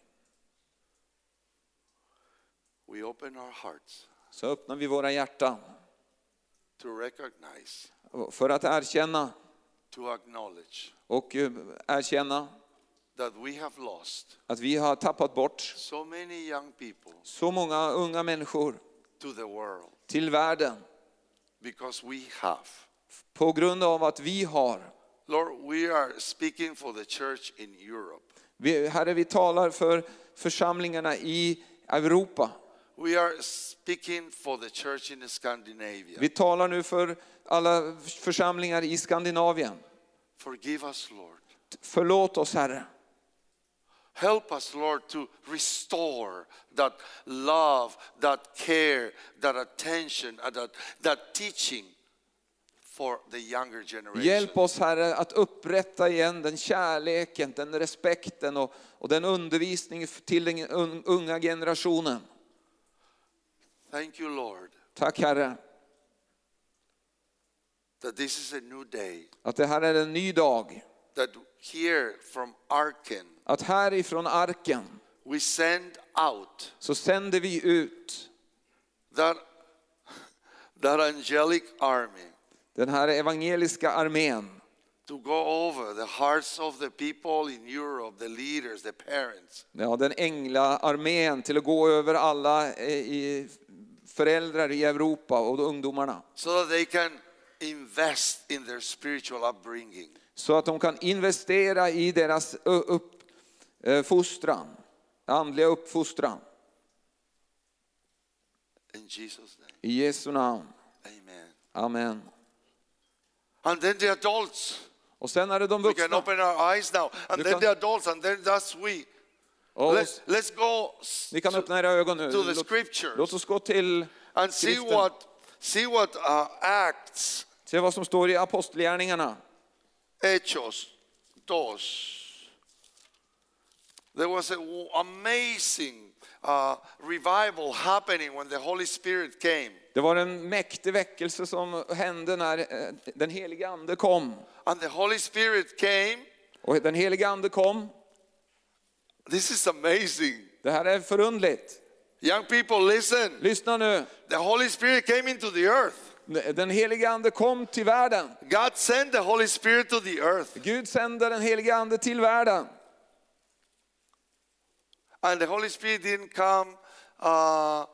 we open our hearts så öppnar vi våra hjärtan. to recognize, för att erkänna to acknowledge och eh, erkänna that we have lost att vi har tappat bort so many young people så många unga människor to the world till världen because we have. på grund av att vi har. Lord, we are speaking for the church in Europe. Vi, herre, vi talar för församlingarna i Europa. We are speaking for the church in Scandinavia. Vi talar nu för alla församlingar i Skandinavien. Forgive us, Lord. Förlåt oss, Herre. Help us, Lord, to restore that love, that care, that attention, and that, that teaching for the younger generation. Hjälp oss, Herre, att upprätta igen den kärleken, den respekten och, och den undervisning till den un- unga generationen. Thank you, Lord, Tack, Herre, that this is a new day, att det här är en ny dag. that here from Arken, Att härifrån arken we send out så sänder vi ut that that angelic army den här evangeliska armén to go over the hearts of the people in Europe, the leaders, the parents, Ja, den änglaarmén till att gå över alla eh, i föräldrar i Europa och ungdomarna. so that they can invest in their spiritual upbringing. Så att de kan investera i deras upp, fostran, andliga uppfostran. I Jesu namn. Amen. Amen. And then the adults. Och sen är det de We can vuxna. open our eyes now. And You then can- the adults, and then that's we. Och Let's, let's go ni kan öppna era ögon nu. to the scriptures. låt oss gå till and see skriften. what, see what uh, Acts, Se vad som står i apostlagärningarna. Hechos 2. There was an amazing uh, revival happening when the Holy Spirit came. Det var en mäktig väckelse som hände när eh, den heliga ande kom. And the Holy Spirit came. Och den heliga ande kom. This is amazing. Det här är förundligt. Young people, listen. Lyssna nu. The Holy Spirit came into the earth. Den heliga ande kom till världen. God sent the Holy Spirit to the earth. Gud sände den heliga ande till världen. And the Holy Spirit didn't come uh,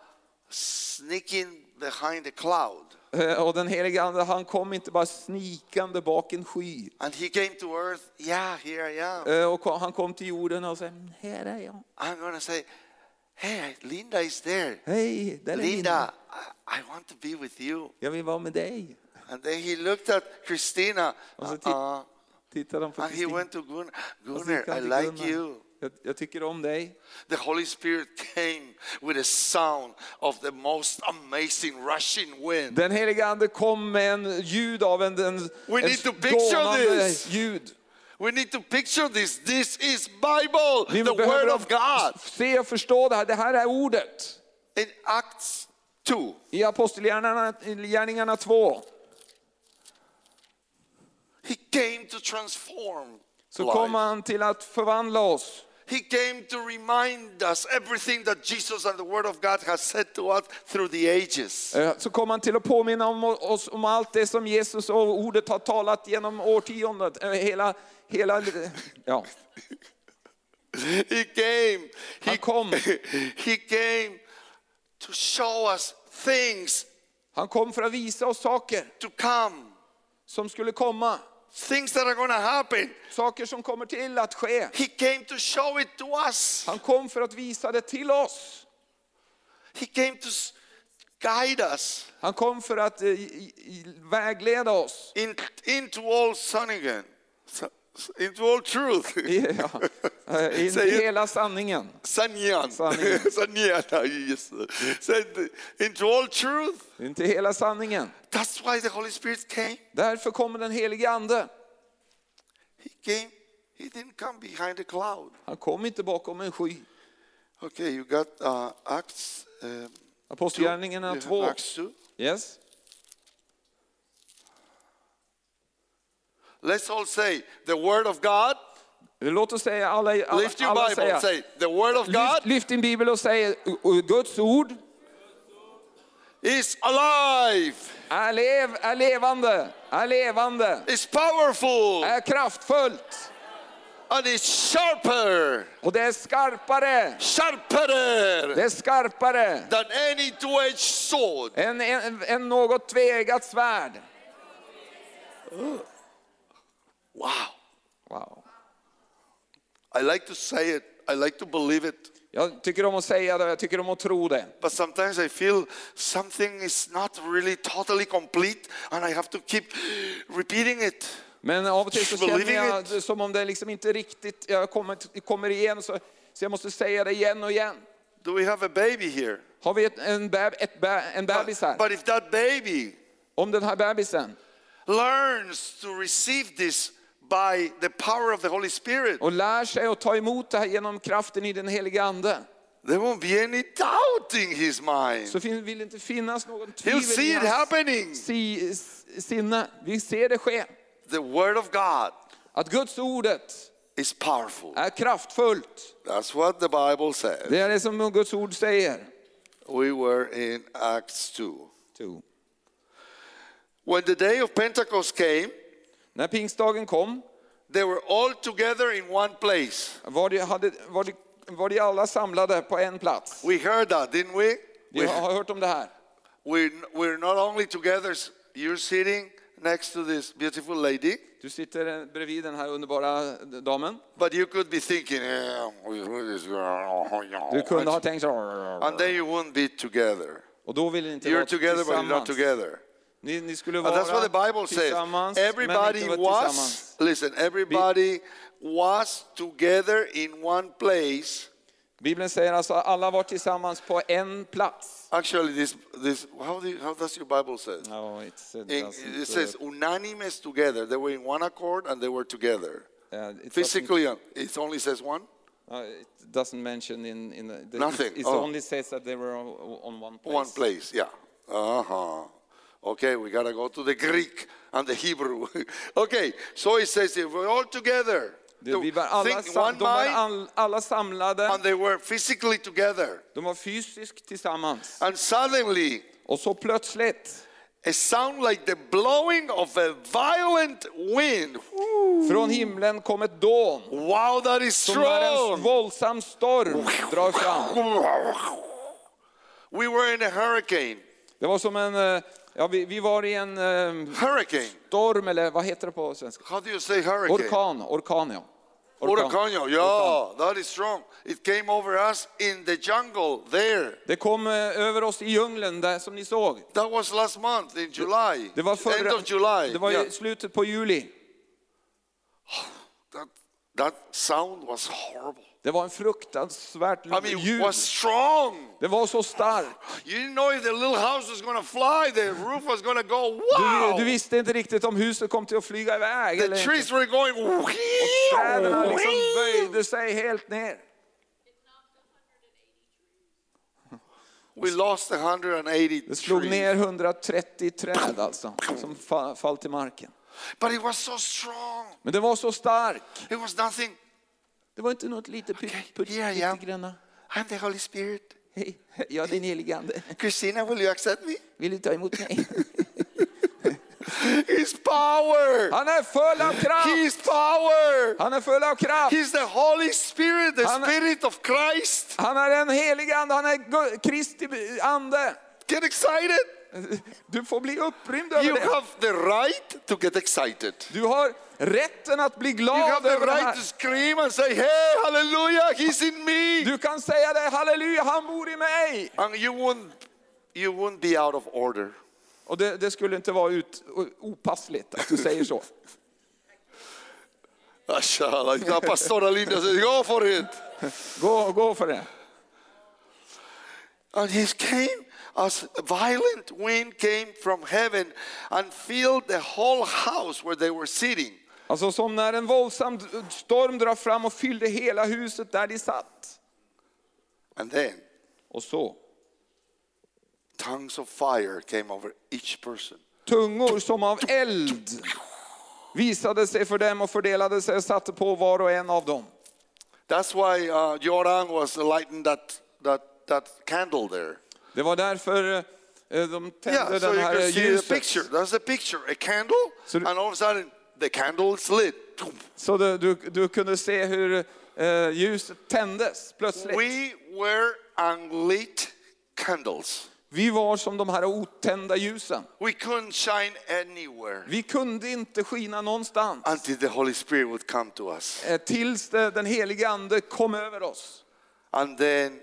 sneaking behind a cloud. Och den heliga ande han kom inte bara snikande bak en sky. And he came to earth. Yeah, here I am. Eh, Och han kom till jorden och sa, här är jag. I'm going to say, hey, Linda is there. Hej, där är Linda, Linda. I, I want to be with you. Jag vill vara med dig. And then he looked at Christina. Och så uh-uh. Tittade han på And he went to Gunnar. Gunnar, I like Gunnar. you. Jag, jag tycker om dig. The Holy Spirit came with a sound of the most amazing rushing wind. Den heliga ande kom med en ljud av en, en, We en need to picture this. ljud. We need to picture this. This is Bible, Vi the Word of God. se och förstå det här. Det här är ordet. In Acts 2, I Apostlagärningarna 2 He came to transform så kom han till att förvandla oss. He came to remind us everything that Jesus and the Word of God has said to us through the ages. Eh, Så kom han till att påminna om oss om allt det som Jesus och ordet har talat genom årtiondet. eh, Hela, hela, ja. He came. Han kom. he came to show us things Han kom för att visa oss saker to come, som skulle komma. Things that are to happen. Saker som kommer till att ske. He came to show it to us. Han kom för att visa det till oss. He came to guide us Han kom för att eh, vägleda oss. in, into all sanningen, sa- into all truth. Ja, eh, in Säg hela sanningen. Sanyan. Sanningen. Yes. Said, into all truth. Inte hela sanningen. That's why the Holy Spirit came. Därför kommer den helige ande. He came. He didn't come behind a cloud. Han kom inte bakom en sky. Okay, you got uh, Acts. Um, Apostlagärningarna two. You 2. have Acts 2. Yes. Let's all say the Word of God. Låt oss säga alla, alla, Lift your alla Bible. säga. Say the Word of God Lyft, lyft din bibel och säg "Uh, uh, Guds ord is alive, är, lev, är levande, är levande, is powerful, är kraftfullt and is sharper, och det är skarpare. sharper Det är skarpare than any two-edged sword. än, än, än något tveeggat svärd. Wow. Wow. I like to say it. I like to believe it. Jag tycker om att säga det, jag tycker om att tro det. But sometimes I feel something is not really totally complete and I have to keep repeating it. Men av och till så känner jag it. som om det liksom inte riktigt, jag kommer, kommer igen så, så jag måste säga det igen och igen. Do we have a baby here? Har vi ett, en, beb, ett en bebis här? But if that baby Om den här bebisen learns to receive this by the power of the Holy Spirit, och lär sig att ta emot det här genom kraften i den heliga ande there won't be any doubt in his mind. så vill inte finnas någon He'll see it happening. si, sinne. Vi ser det ske. The Word of God Att Guds ordet is powerful. är kraftfullt. That's what the Bible says. Det är det som Guds ord säger. We were in Acts 2. Two. When the day of Pentecost came, När pingstdagen kom they were all together in one place. var de, hade, var, de, var de alla samlade på en plats. We heard that, didn't we? Vi har hört om det här. we're, we're not only together, you're sitting next to this beautiful lady, Du sitter bredvid den här underbara damen. but you could be thinking, "Yeah, who is this girl?" Du kunde ha tänkt så. and then you wouldn't be together. Och då vill inte You're together, but you're not together. Ni, ni skulle And that's what the vara Bible says. men Everybody inte vara was, tillsammans. listen, everybody was together in one place. Bibeln säger alltså att alla var tillsammans på en plats. Actually, this, this how, do you, how does your Bible say? No, it's, it, In- doesn't, it says unanimous together. They were in one accord and they were together. uh, it Physically, it only says one. uh, it doesn't mention in, in the, the- Nothing. It, it Oh. only says that they were on, on one place. One place, yeah. Uh huh. Okay, we gotta go to the Greek and the Hebrew. okay, so it says if we're all together, Det, vi var alla, sam, de var all, alla samlade, and they were physically together. de var fysiskt tillsammans. And suddenly, Och så plötsligt, a sound like the blowing of a violent wind. från himlen kom ett dån. Wow, that is Som när en strong. våldsam storm drar fram. We were in a hurricane. Det var som en, eh, ja, vi, vi var i en Hurricane. storm, eller vad heter det på svenska? How do you say hurricane? Orkan, orkan ja. Hurricane, yeah, that is strong. It came over us in the jungle there. Det kom eh, över oss i djungeln där som ni såg. That was last month in July. Det var, End förra, of July. det var Yeah. slutet på juli. That, that sound was horrible. Det var en fruktansvärt ljud. was strong. Det var så starkt. You didn't know if the little house was going to fly, the roof was going to go, Du, wow. du visste inte riktigt om huset kom till att flyga iväg. the eller inte. trees were going, Träden liksom böjde sig helt ner. we lost 180 Det slog trees. ner 130 träd alltså, som fa- fall till marken. But it was so strong. Men det var så stark. It was nothing. Det var inte något litet Okay, pyttegranna. I'm the Holy Spirit. Hej, jag är din helige ande. Christina, will you accept me? Vill du ta emot mig? His power. Han är full av kraft. His power. Han är full av kraft. He's the Holy Spirit, the Han- Spirit of Christ. Han är en helig ande, han är Kristi ande. Get excited. Du får bli upprymd över You det. have the right to get excited. Du har rätten att bli You glad have the över det right här. to scream and say, Hey, hallelujah, He's in me. Du kan säga det, halleluja, han bor i mig. And you won't, you won't be out of order. Och det, det skulle inte vara ut, opassligt att du säger så. Pastora Linda says, Go for it. Gå, gå för det. And he came a violent wind came from heaven and filled the whole house where they were sitting. Alltså som när en våldsam storm drar fram och fyllde hela huset där de satt. And then Och så, tongues of fire came over each person. tungor som av eld visade sig för dem och fördelade sig och satte på var och en av dem. That's why uh, Joran was lighting that, that, that candle there. Det var därför eh, de tände Yeah, so den här ljuset. picture. That's the picture. A candle, So and all of a sudden the candle is lit. Så du, du, du kunde se hur eh, ljuset tändes plötsligt. We were unlit candles. Vi var som de här otända ljusen. We couldn't shine anywhere Vi kunde inte skina någonstans. until the Holy Spirit would come to us. Eh, Tills den helige ande kom över oss. And then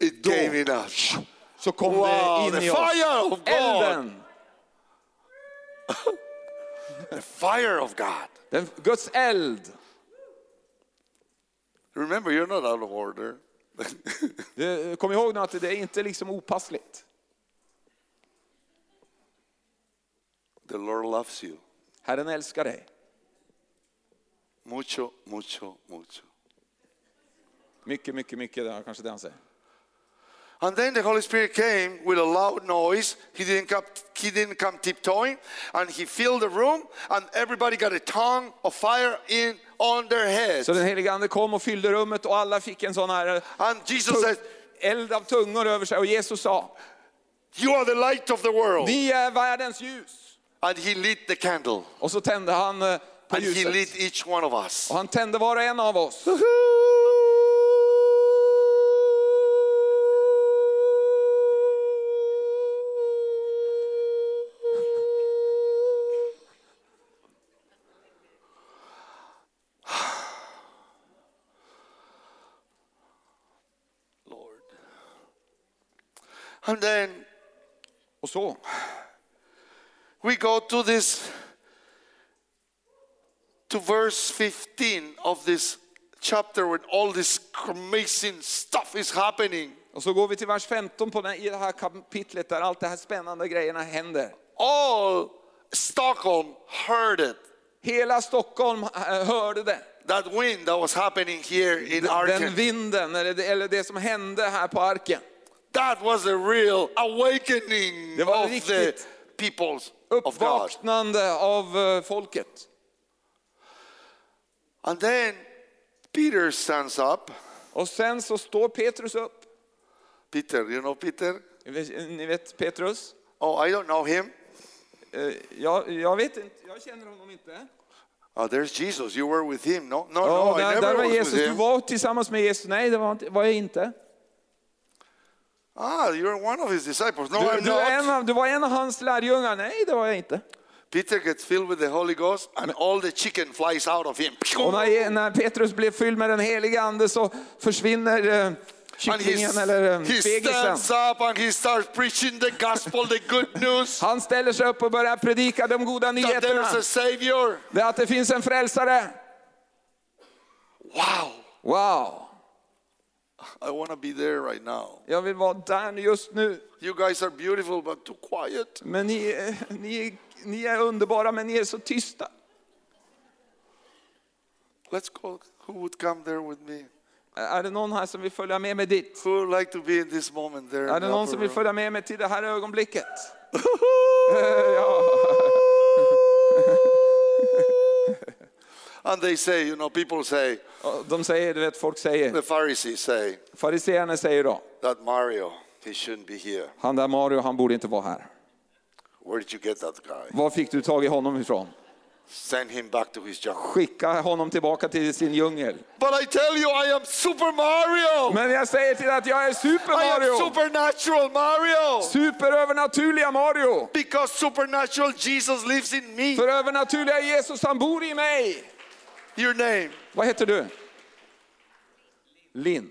it Då- us. Så kom Wow, det in the i oss. fire of God. Elden, The fire of God. den, Guds eld. Remember, you're not out of order. Det, kom ihåg nu att det är inte liksom opassligt. the Lord loves you. Herren älskar dig. Mucho, mucho, mucho. Mycket, mycket, mycket, det kanske det han säger. And then the Holy Spirit came with a loud noise. He didn't come, he didn't come tiptoeing, and he filled the room, and everybody got a tongue of fire in on their heads. Så den helige ande kom och fyllde rummet och alla fick en sån här eh, And Jesus said, eld av tungor över sig och Jesus sa, You are the light of the world. Ni är världens ljus. And he lit the candle. Och så tände han eh, på And he ljuset. lit each one of us. Och han tände var och en av oss. Lord. And then så. we go to this to verse 15 of this chapter when all this amazing stuff is happening. Och så går vi till vers 15 på den, i det här kapitlet där allt det här spännande grejerna händer. All Stockholm heard it. Hela Stockholm eh, hörde det. That wind that was happening here in Den Arken. vinden, eller det, eller det som hände här på arken. That was a real awakening Det var of the riktigt peoples of God. Uppvaknande av eh, folket. And then Peter stands up. Och sen så står Petrus upp. Peter, you know Peter? Ni vet Petrus? Oh, I don't know him. Eh, Jag, jag vet inte, jag känner honom inte. Oh, there's Jesus. You were with him. No, no, Ja, no. I där, never där var was Jesus. with Du him. var tillsammans med Jesus. Nej, det var, inte, var jag inte. Ah, you're one of his disciples. No, Du, I'm du, är en not. av, du var en av hans lärjungar. Nej, det var jag inte. Peter gets filled with the Holy Ghost, and all the chicken flies out of him. Och när, när Petrus blev fylld med den heliga ande så försvinner eh, And kycklingen he's- eller eh, he fegisen. stands up and he starts preaching the gospel, the good news Han ställer sig upp och börjar predika de goda that nyheterna. there's a Savior. Det är att det finns en frälsare. Wow. Wow! I want to be there right now. Jag vill vara där just nu. You guys are beautiful, but too quiet. Men ni, är- ni, är- ni är underbara, men ni är så tysta. Let's go. Who would come there with me? Är det någon här som vill följa med mig dit? Who would like to be in this moment there? Är det någon som vill följa med mig till det här ögonblicket? ja. And they say, you know, people say, De säger, du vet, folk säger, the Pharisees say, fariséerna säger då, that Mario, he shouldn't be here. han där Mario, han borde inte vara här. Where did you get that guy? Var fick du tag i honom ifrån? Send him back to his jungle. Skicka honom tillbaka till sin djungel. But I tell you, I am Super Mario. Men jag säger till dig att jag är Super I am Mario! supernatural Mario. Superövernaturliga Mario! Because supernatural Jesus lives in me. För övernaturliga Jesus, han bor i mig! Your name, Vad heter du? Linn.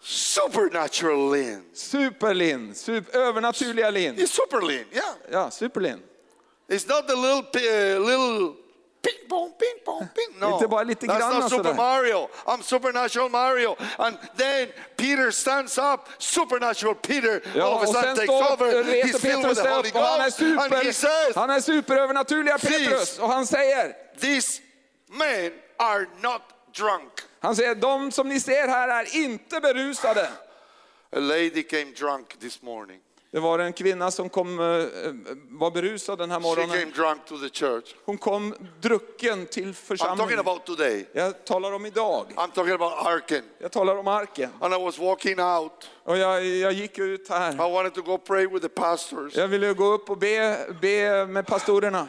supernatural Lynn. Superlinn. Super, övernaturliga Linn. It's super Lynn, yeah. Ja, Superlinn. It's not the little, uh, little ping pong, ping pong, ping. No, Inte bara lite that's not Super. Mario. I'm supernatural Mario. And then Peter stands up, supernatural Peter, all of a sudden takes over. He's filled with the Holy upp han är, Ghost. And he says, han är superövernaturliga Petrus. Och han säger, these men are not drunk. han säger, de som ni ser här är inte berusade. A lady came drunk this morning. Det var en kvinna som kom, eh, var berusad den här morgonen. Hon kom drucken till församlingen. Jag talar om idag. I'm talking about Arken. Jag talar om arken. And. Och jag, jag gick ut här. Jag ville gå upp och be, be med pastorerna.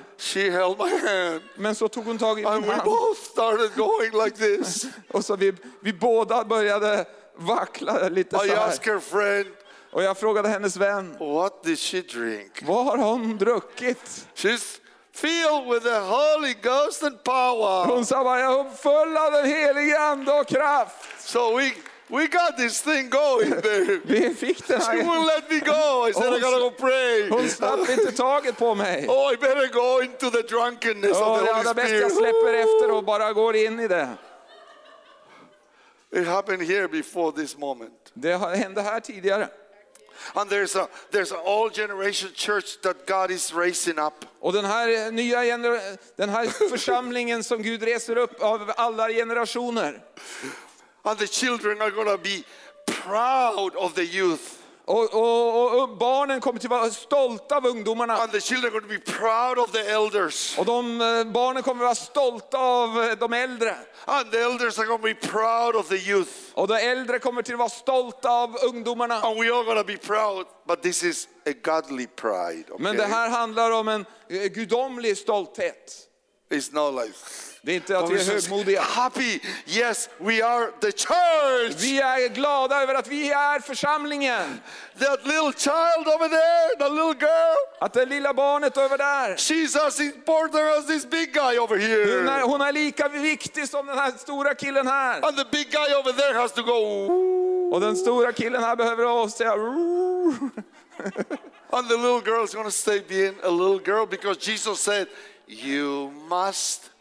Men så tog hon tag i And min we hand. like. Och så vi, vi båda började vackla lite så här. Och jag frågade hennes vän, What did she drink? vad har hon druckit? She's filled with the Holy Ghost and power. Hon sa bara, jag är full av den helige ande och kraft. So we, we got this thing going. Vi fick den She här. wouldn't let me go. I said, I gotta go pray. Hon slapp inte taget på mig. Oh, I better go into the drunkenness Och of the det Holy allra bästa, jag Spirit. släpper efter och bara går in i det. It happened here before this moment. Det hände här tidigare. And there's a there's an all generation church that God is raising up. Och den här nya gener- den här församlingen som Gud reser upp av alla generationer. And the children are gonna be proud of the youth. Och, och, och barnen kommer att vara stolta av ungdomarna. And the children are going to be proud of the elders. Och de, eh, barnen kommer att vara stolta av eh, de äldre. And the elders are going to be proud of the youth. Och de äldre kommer att vara stolta av ungdomarna. And we are going to be proud. But this is a godly pride. Men okay? det här handlar om en eh, gudomlig stolthet. It's not like Det är inte att vi är högmodiga. happy. Yes, we are the church. Vi är glada över att vi är församlingen. That little child over there, the little girl, Att det lilla barnet över där, she's as important as this big guy over hon är, here. hon är lika viktig som den här stora killen här. And the big guy over there has to go. Och den stora killen här behöver säga. And the little girl is going to stay being a little girl because Jesus said, You must,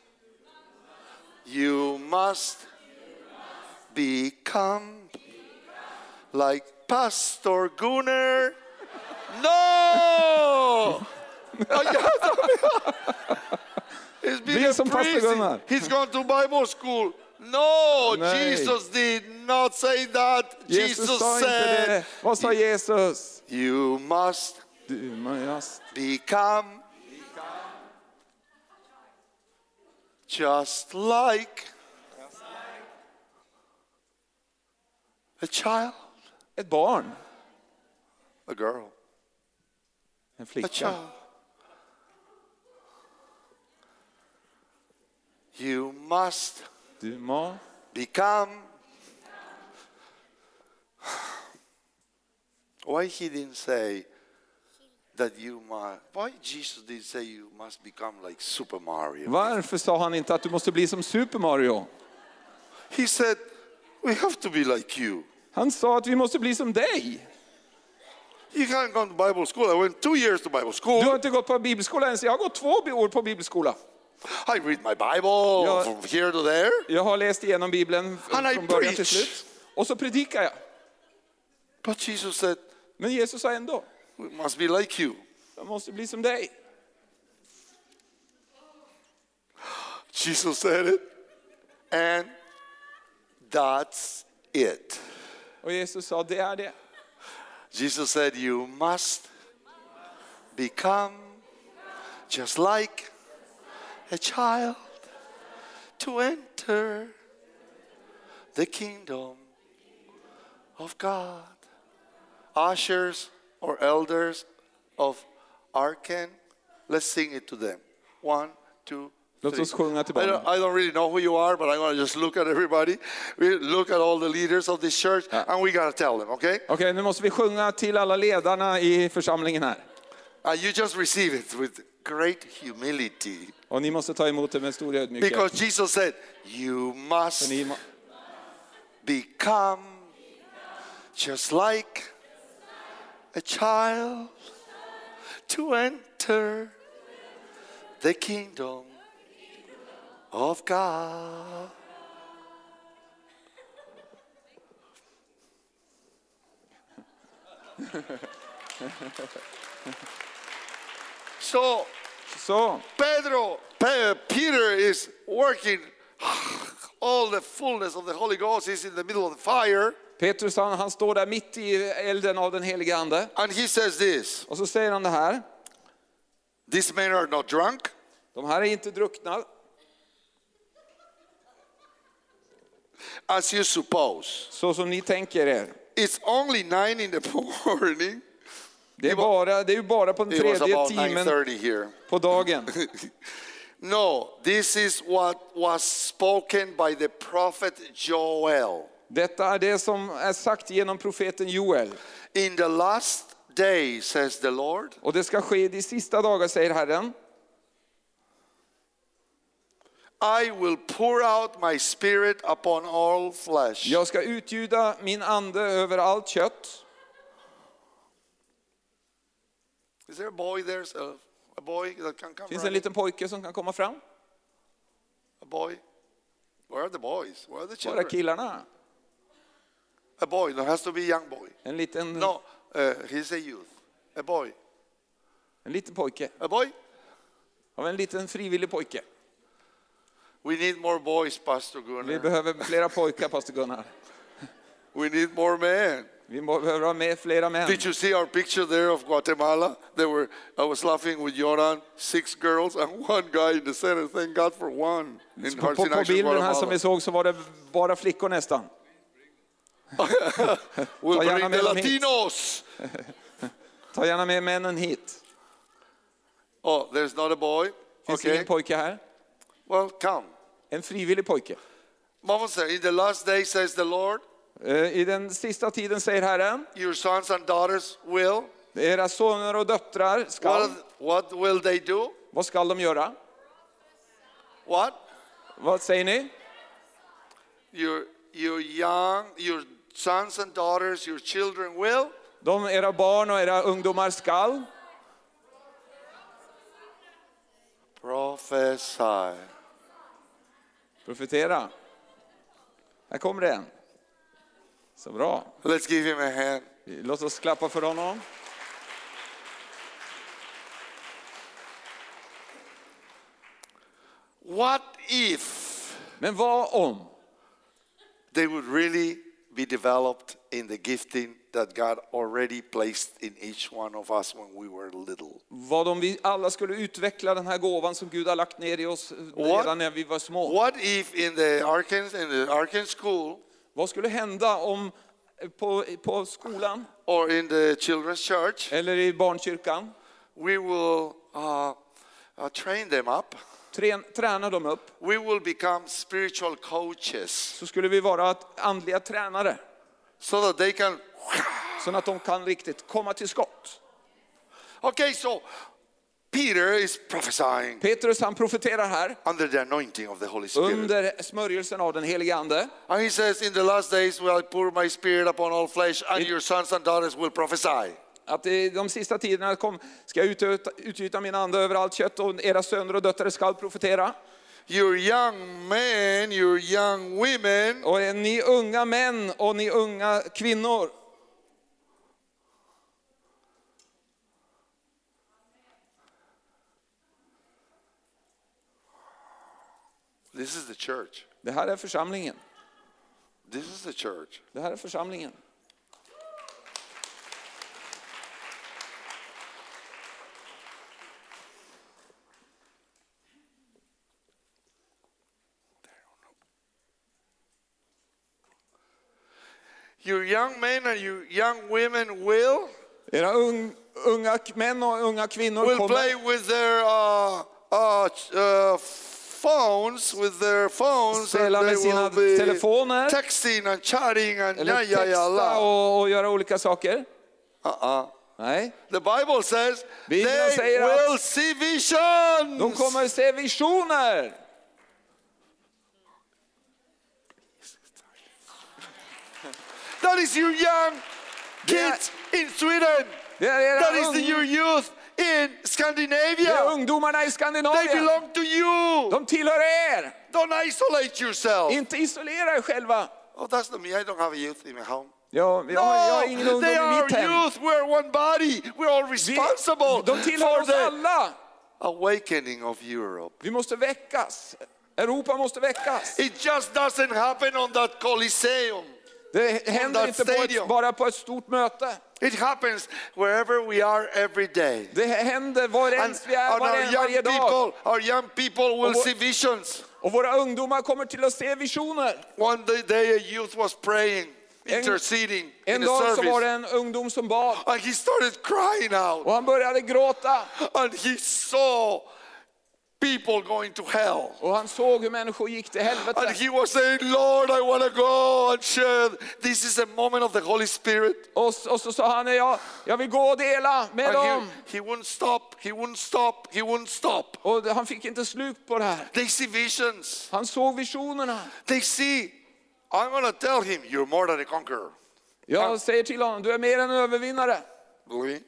you must become like Pastor Gunnar. No! He's been Bli a som Pastor. Gunnar. He's gone to Bible school. No, Nej. Jesus did not say that. Jesus Jesus sa inte said, det. Vad sa Jesus? You must Du måste become just like a child, ett barn, a girl, en a child. You must Du må become. Why he didn't say that you must? Why Jesus did say you must become like Super Mario? Varför sa han inte att du måste bli som Super Mario? He said we have to be like you. Han sa att vi måste bli som dig. You can't go to Bible school. I went two years to Bible school. Du har inte gått på bibelskola ens. Jag har gått två år på bibelskola. I read my Bible Ja. from here to there. Jag har läst igenom Bibeln And I från början till preach. slut. Och så predikar jag. But Jesus said, Men Jesus sa ändå, we must be like you. jag måste bli som dig. Jesus said it. And that's it. Och Jesus sa, det är det. Jesus said, You must become just like a child to enter the kingdom of God. Ushers or elders of Arkan, let's sing it to them. One, two, Låt three. oss sjunga till I don't. I don't really know who you are, but I'm going to just look at everybody. We look at all the leaders of this church, ah. and we got to tell them, okay? Okej, nu måste vi sjunga till alla ledarna i församlingen här. And you just receive it with great humility. Och ni måste ta emot det med stor ödmjukhet. Because Jesus said, You must become just like a child to enter the kingdom of God. So, so Pedro, Pe- Peter is working. All the fullness of the Holy Ghost is in the middle of the fire. Petrus han, han står där mitt i elden av den helige ande. And he says this Och så säger han det här. These men are not drunk, De här är inte druckna as you suppose. så som ni tänker er. It's only nine in the morning. Det är, bara, det är ju bara på den It was tredje about timmen 9:30 here. på dagen. No, this is what was spoken by the prophet Joel. Detta är det som är sagt genom profeten Joel. In the last day, says the Lord, Och det ska ske i de sista dagar, säger Herren. I will pour out my spirit upon all flesh. Jag ska utgjuta min ande över allt kött. Is there a boy there? So, a boy that can come Finns det en liten pojke som kan komma fram? A boy? Where are the boys? Where are the Var är children? killarna? A boy. There has to be a young boy. En liten, No, uh, he's a youth. A boy. en liten pojke. A boy? Av en liten frivillig pojke. We need more boys, Pastor Vi Gunnar. behöver flera pojkar, pastor Gunnar. We need more men. Vi behöver ha med flera män. Did you see our picture there of Guatemala? They were, I was laughing with Joran, six girls and one guy in the center. Thank God for one. In På, på, på bilden här som vi såg så var det bara flickor nästan. We'll Ta gärna bring med the dem hit. Latinos. Ta gärna med männen hit. Oh, there's not a boy. Finns Okay. ingen pojke här? Well, come. En frivillig pojke. Mama said, in the last day, says the Lord, Eh, I den sista tiden säger Herren, your sons and daughters will. era söner och döttrar ska, What, what will they do? vad ska de göra? What? Vad säger ni? Your, your young, your sons and daughters, your children will. De, era barn och era ungdomar skall Prophesy. profetera. Här kommer det en. Så bra. Let's give him a hand. Låt oss klappa för honom. What if Men vad om they would really be developed in the gifting that God already placed in each one of us when we were little? vad om vi alla skulle utveckla den här gåvan som Gud har lagt ner i oss redan när vi var små? What if in the Arkansas, in the Arkansas school Vad skulle hända om på, på skolan or in the children's church eller i barnkyrkan we will uh, uh, train them up? Trän, träna dem upp We will become spiritual coaches så skulle vi vara andliga tränare so that they can. så att de kan riktigt komma till skott. Okay, so Peter is prophesying Petrus han profeterar här under the anointing of the Holy Spirit. under smörjelsen av den helige ande. And he says, In the last days will I pour my spirit upon all flesh, and your sons and daughters will prophesy. Att i de sista tiderna kom, ska jag utgjuta, utgjuta min ande över allt kött och era söner och döttrar skall profetera. Your young men, your young women Och ni unga män och ni unga kvinnor. This is the church. Det här är församlingen. This is the church. Det här är församlingen. Your young men and your young women will Era ung, unga män och unga kvinnor will play kommer, with their uh, uh, uh, phones, with their phones, Spela and med sina telefoner. texting and chatting and eller ja, ja, ja, texta la. och, och göra olika saker. Uh-uh. Nej, The Bible says Bibeln they säger att will see visions. de kommer se visioner. That is your young kids in Sweden. Det är, era That is the, ung, your youth in det är Scandinavia. ungdomarna i They belong to you. De tillhör er. Don't isolate yourself. Inte isolera er själva. Oh, that's not me. I don't have a youth in my home. Jag, jag, har- jag har ingen No, ungdom they i are mitt hem. youth. We're one body. We're all Vi, responsible de tillhör for oss the alla. awakening of Europe. Vi måste väckas. Europa måste väckas. It just doesn't happen on that Coliseum. Det händer inte på stadium. ett, bara på ett stort möte. It happens wherever we are every day. Det händer var ens vi är varje, dag. people, our young people will vår- see visions. Och våra ungdomar kommer till att se visioner. One day, a youth was praying, interceding En in dag så var det en ungdom som bad And he started crying out. och han började gråta. And he saw people going to hell. Och han såg hur människor gick till And he was saying, Lord, I want to go and share. This is a moment of the Holy Spirit. Och, och så sa han, jag, jag vill gå och dela med And dem. he, he wouldn't stop, he wouldn't stop, he wouldn't stop. Och han fick inte slut på det här. They see visions. Han såg visionerna. They see, I'm going to tell him, you're more than a conqueror. Jag säger till honom, du är mer än övervinnare. Believe?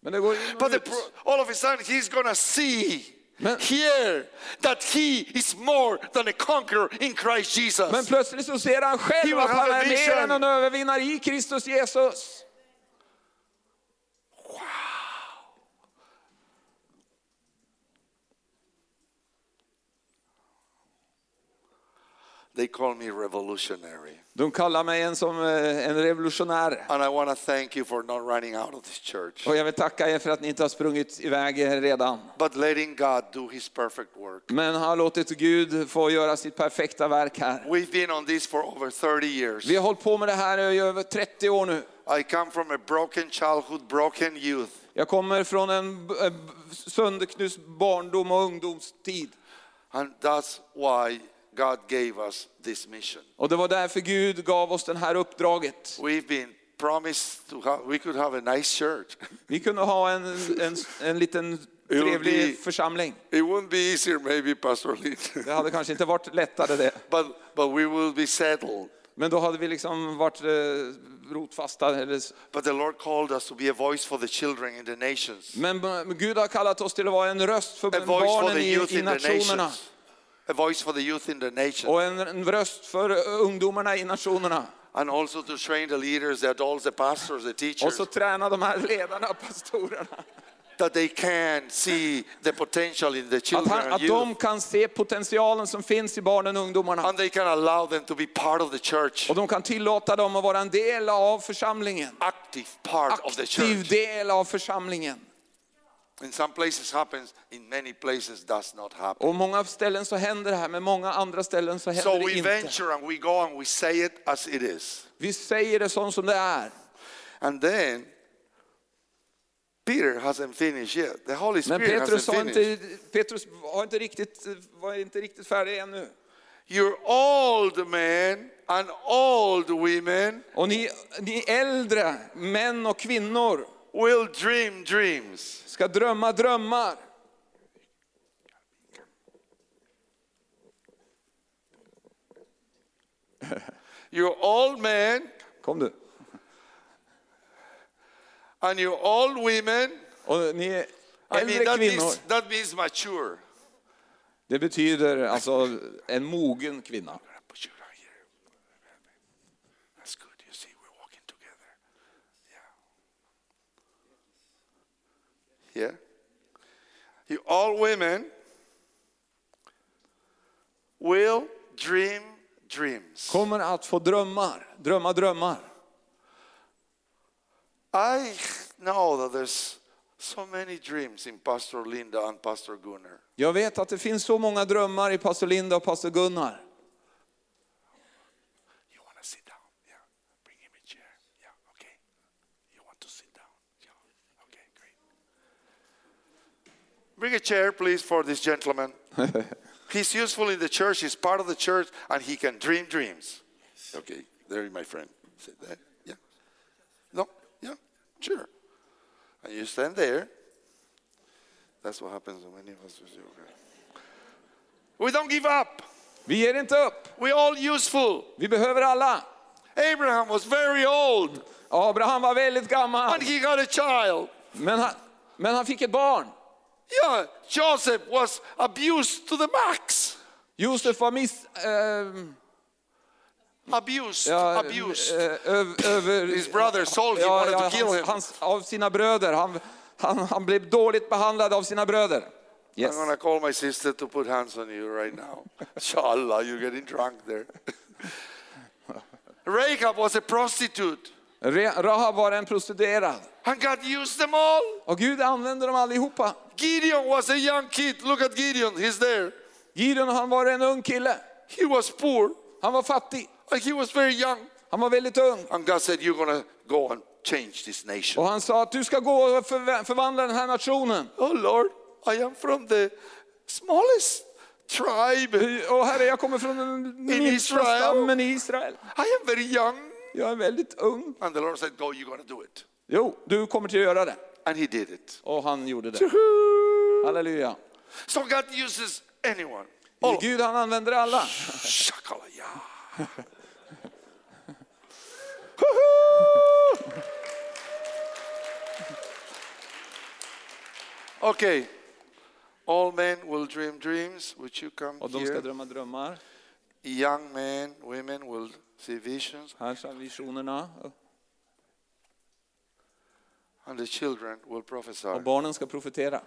Men det går in och But ut. pro- all of a sudden, he's going to see, Men- hear that he is more than a conqueror in Christ Jesus. Men plötsligt så ser han He själv att han är mer än en övervinnare i Kristus Jesus. They call me revolutionary. De kallar mig en, som eh, en revolutionär. And I want to thank you for not running out of this church, Och jag vill tacka er för att ni inte har sprungit iväg redan. but letting God do his perfect work. Men har låtit Gud få göra sitt perfekta verk här. We've been on this for over 30 years. Vi har hållit på med det här i över 30 år nu. I come from a broken childhood, broken youth. Jag kommer från en eh, sönderknust barndom och ungdomstid. And that's why God gave us this mission. Och det var därför Gud gav oss det här uppdraget. We've been promised to have, we could have a nice church. Vi kunde ha en, en, en liten trevlig be- församling. It wouldn't be easier, maybe, Pastor Lynn. Det hade kanske inte varit lättare det. but, but we will be settled. Men då hade vi liksom varit eh, rotfasta. Eller, s- But the Lord called us to be a voice for the children in the nations, men Gud har kallat oss till att vara en röst för a voice for barnen the i, i nationerna. A voice for the youth in the nations, Och en, en röst för ungdomarna i nationerna. and also to train the leaders, the adults, the pastors, the Och teachers, så träna de här ledarna, pastorerna. that they can see the potential in the Att, children han, and att de kan se potentialen som finns i barnen och ungdomarna. and they can allow them to be part of the church, Och de kan tillåta dem att vara en del av församlingen. active part of the Aktiv church. del av församlingen. In some places happens, in many places does not happen. Och många ställen så händer det här, men många andra ställen så händer So det we inte. venture and we go and we say it as it is. Vi säger det sånt som det är. And then Peter hasn't finished yet. The Holy Men Spirit Petrus, hasn't har finished. inte, Petrus var, inte riktigt, var inte riktigt färdig ännu. You're old men and old women Och ni, ni äldre män och kvinnor will dream dreams. ska drömma drömmar. You're old men Kom du. and you're old women. Och ni är I mean, äldre that kvinnor. means, that means mature. Det betyder alltså en mogen kvinna. Yeah. You all women will dream dreams. Kommer att få drömmar, drömma drömmar. I know that there's so many dreams in Pastor Linda and Pastor Gunnar. Jag vet att det finns så många drömmar i pastor Linda och pastor Gunnar. Bring a chair, please, for this gentleman. He's useful in the church. He's part of the church, and he can dream dreams. Okay. There, my friend. Sit there. Yeah. No. Yeah. Sure. And you stand there. That's what happens when many of us. Okay. We don't give up. Vi ger inte upp. We're all useful. Vi behöver alla. Abraham was very old. Abraham var väldigt gammal, And he got a child. men han, men han fick ett barn. Yeah, Joseph was abused to the max. Josef var miss... Eh, Abused, ja, abused. eh, över, His brother sold him, wanted to kill hans, him. hans, av sina bröder. Han, han, han blev dåligt behandlad av sina bröder. Yes. I'm gonna call my sister to put hands on you right now. Inshallah, you're getting drunk there. Rahab was a prostitute, Rahab var en prostituerad. and God used them all. Och Gud använde dem allihopa. Gideon was a young kid. Look at Gideon, he's there. Gideon han var en ung kille. He was poor, Han var fattig. like he was very young. Han var väldigt ung. And God said, You're gonna go and change this nation. Och han sa att du ska gå och förv- förvandla den här nationen. Oh Lord, I am from the smallest tribe. Och herre, jag kommer från den minsta stammen i Israel. I am very young. Jag är väldigt ung. And the Lord said, Go, you're gonna do it. Jo, du kommer till att göra det. And he did it. Och han gjorde det. Halleluja. So God uses anyone. Oh, Gud han använder alla. shakalaya. okay. All men will dream dreams. Would you come Och de ska here? drömma drömmar. Young men, women will. Här är visionerna. And the children will prophesy. Och barnen ska profetera.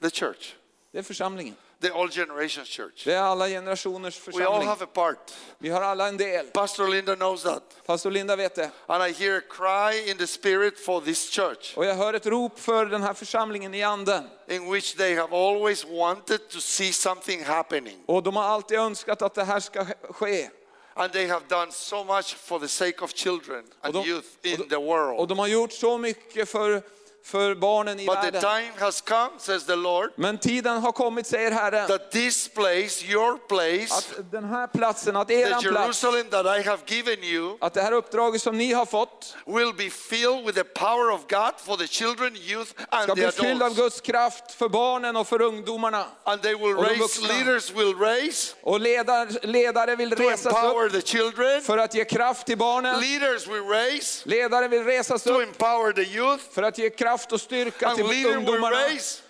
The church. Det är församlingen. the all generations church. Det är alla generationers We all församling. have a part. Vi har alla en del. Pastor Linda knows that. Pastor Linda vet det. And I hear a cry in the spirit for this church, Och jag hör ett rop för den här församlingen i anden. in which they have always wanted to see something happening. Och de har alltid önskat att det här ska ske. And they have done so much for the sake of children and de, youth in the de, och world. de har gjort så mycket för, för barnen i But the världen. time has come, says the Lord, Men tiden har kommit, säger Herren, that this place, your place, att den här platsen, att the eran plats, Jerusalem that I have given you, att det här uppdraget som ni har fått will be filled with the power of God for the children, youth, and ska the bli fylld av adults. Guds kraft för barnen och för ungdomarna. And they will Och raise, vuxna. leaders will raise Och ledare, ledare vill resas upp the children, för att ge kraft till barnen. leaders will raise Ledare vill resas to upp empower the youth, för att ge kraft och styrka And till ungdomarna.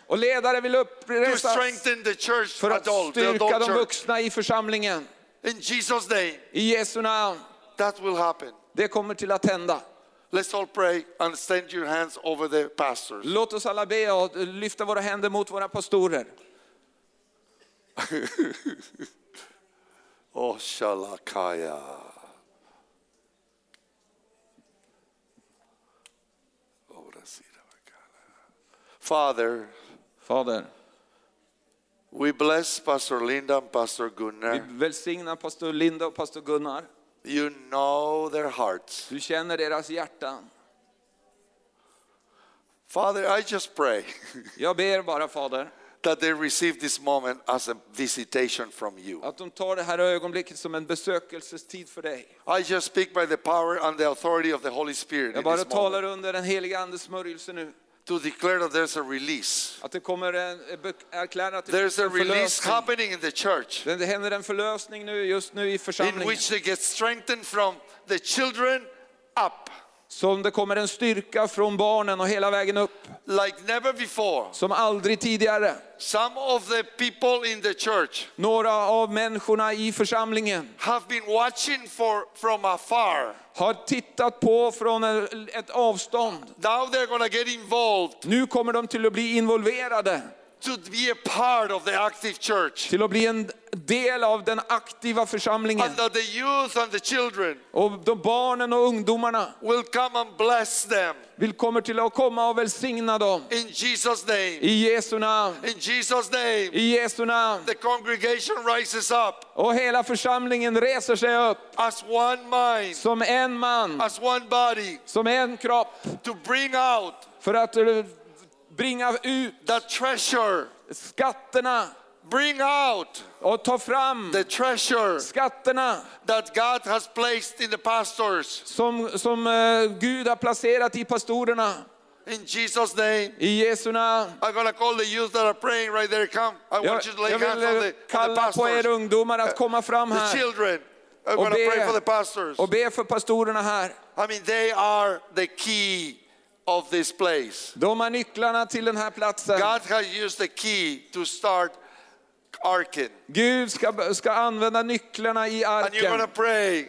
Och ledare vill uppresas church, för att adult, styrka de vuxna i församlingen. In Jesus' name, I Jesu namn. that will happen. Det kommer till att hända. Let's all pray and extend your hands over the pastors. Låt oss alla be och lyfta våra händer mot våra pastorer. Oh, Shalakaya. Father, Fader, we bless Pastor Linda and Pastor vi Gunnar. välsignar pastor Linda och pastor Gunnar. You know their hearts. Du känner deras hjärtan. Father, I just pray Jag ber bara Fader, that they receive this moment as a visitation from you. att de tar det här ögonblicket som en besökelsestid för dig. I just speak by the power and the authority of the Holy Spirit Jag bara talar under den heliga andes smörjelse nu. To declare that there's a release. Att det kommer en, erklära att det There's a release happening in the church. Det händer en förlösning nu, just nu i in which they get strengthened from the children up Som det kommer en styrka från barnen och hela vägen upp. like never before. Som aldrig tidigare. Some of the people in the church Några av människorna i församlingen have been watching for from afar. har tittat på från ett avstånd. Now they're to get involved Nu kommer de till att bli involverade, to be a part of the active church. till att bli en del av den aktiva församlingen. And that the youth and the children Och de barnen och ungdomarna will come and bless them vill kommer till att komma och välsigna dem. in Jesus' name. I Jesu namn. In Jesus' name, I Jesu namn. the congregation rises up Och hela församlingen reser sig upp as one mind, som en man, as one body, som en kropp. to bring out För att bringa ut the treasure, skatterna bring out och ta fram the treasure skatterna that God has placed in the pastors. som, som eh, Gud har placerat i pastorerna. In Jesus' name, I Jesu namn. I'm going to call the youth that are praying right there. Come. I Jag, want you to lay hands on the, eh, on the kalla på er pastors, ungdomar att komma fram the children. I'm och going to pray for the pastors. och be för pastorerna här. I mean, they are the key of this place. De är nycklarna till den här platsen. God has used the key to start arking. Gud ska, ska använda nycklarna i And you're going to arken. pray.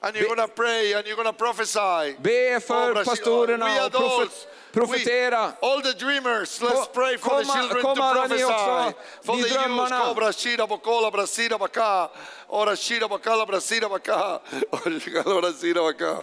And you're going to pray and you're going to prophesy. Be Oh, för Brasil- pastorerna och profet, profetera. we- all the dreamers, let's pray for the kom- children to ni också, prophesy. For the youth, drömmarna. Cobra, Shida, Bokola, Brasida, Baka. Ora, Shida, Bakala, Brasida, Baka. Ora, Shida, Brasida, Baka.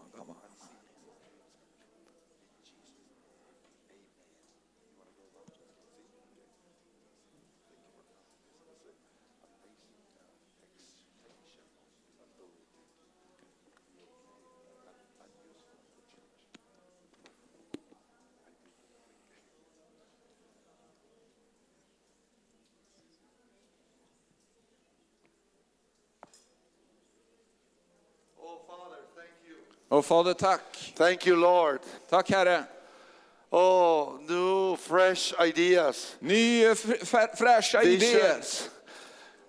Och Fader tack. Thank you, Lord. Tack Herre. Oh, new, fresh ideas, Nya fr- fr- fräscha idéer. visions.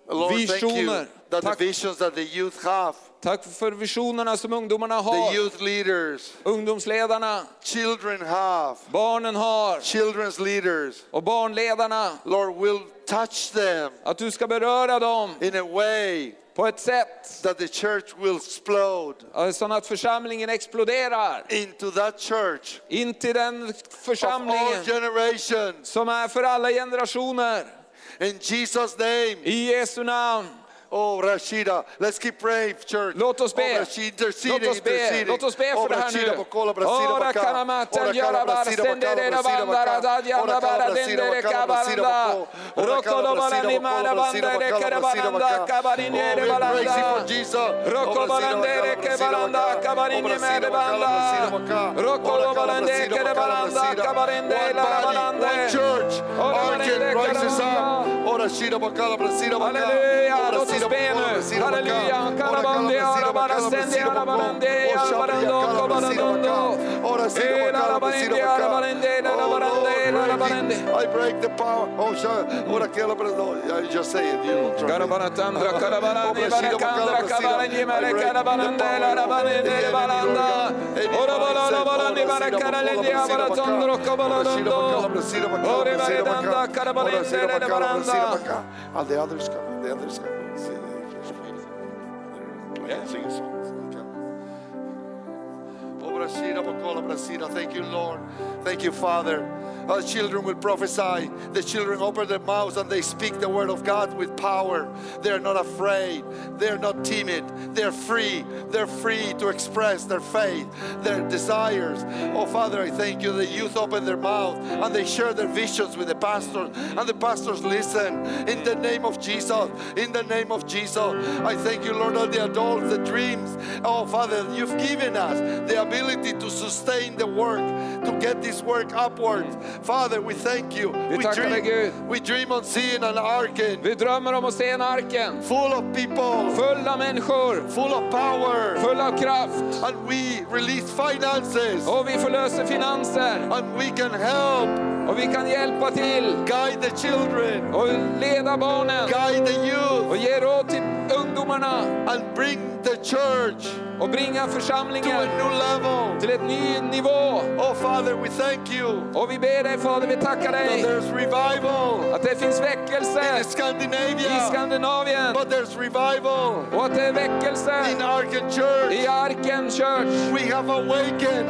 Lord, thank you Visioner. that Tack. the visions that the youth have Tack för visionerna som ungdomarna the har. youth leaders, Ungdomsledarna, children have, barnen har children's leaders. och barnledarna. Lord, will touch them Att du ska beröra dem in a way på ett sätt that the church will explode eh, så att församlingen exploderar. into that church In till den of all generations. som är för alla generationer. In Jesus' name. I Jesu namn. Oh, Rashida. Let's keep praying, church. Låt oss be. Oh, Rashida, Låt oss be. För oh, det här nu. Ora kanamatan yara bara sende na bandara da yara bara dende de. Roko do bala ni mana banda de karabaranda kabarine de balanda. Roko balande de kabaranda kabarine me banda. Roko do balande de kabaranda kabarinde la balanda. Church. Up. Ora shida bakala brasida bakala. Hallelujah. Aleluia. I break the power. Oh, ora. I just say it. You don't try. Ora the others. The others. Yeah. Sing a song. Thank you, Lord. Thank you, Father. Our children will prophesy. The children open their mouths and they speak the word of God with power. They're not afraid. They're not timid. They're free. They're free to express their faith, their desires. Oh, Father, I thank you. The youth open their mouth and they share their visions with the pastors, and the pastors listen. In the name of Jesus. In the name of Jesus. I thank you, Lord, all the adults, the dreams. Oh, Father, you've given us the ability to sustain the work, to get this work upward. Father, we thank you. Vi We tackar dig, Gud. dream, we dream on seeing an arken Vi drömmer om att se en arken. full of people, full av människor, full of power, full av kraft. and we release finances, Och vi förlöser finanser. And we can help och vi kan hjälpa till. guide the children, och leda barnen. Guide the och youth, ge råd till ungdomarna. And bring the church och bringa to a församlingen new level. till ett ny nivå. Oh, Father, we thank you Och vi ber dig Fader, vi tackar that dig there's revival att det finns in väckelse i Scandinavia, Skandinavien but there's revival och att det är väckelse in Arken Church. i Arken Church. We have awakened.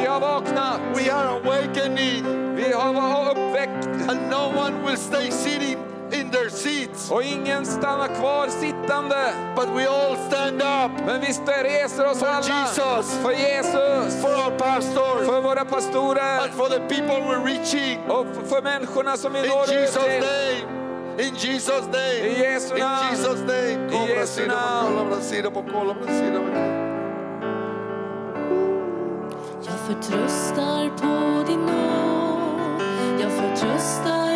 Vi har vaknat, We are awakening, vi har uppväckt and no one will stay sitting in their seats, och ingen stannar kvar sittande. but we all stand up Men vi reser oss For alla Jesus. för Jesus, for our pastors för våra pastorer and for the people we're reaching. och för människorna som vi In når ut Jesus' till. name. In Jesus' name. I Jesu In namn. Jesus' name. I Jesu namn. Jag förtröstar på din nåd Jag förtröstar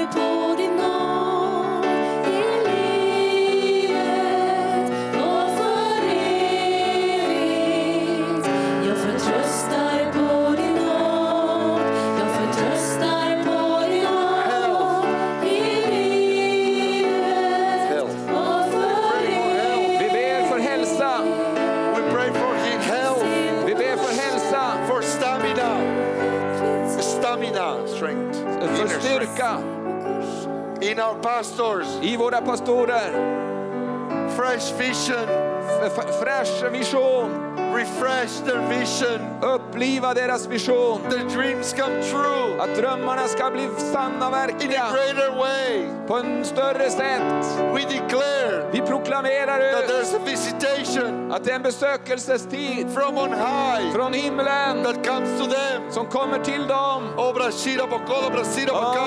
styrka in our pastors, i våra pastorer. fresh vision, Fräsch vision, refresh their vision, uppliva deras vision. their dreams come true Att drömmarna ska bli sanna, in a verkliga, greater way. på en större sätt. We declare Vi proklamerar that there's a visitation att det är en besökelsestid from on high från himlen that comes to them. som kommer till dem. Brasida Baka.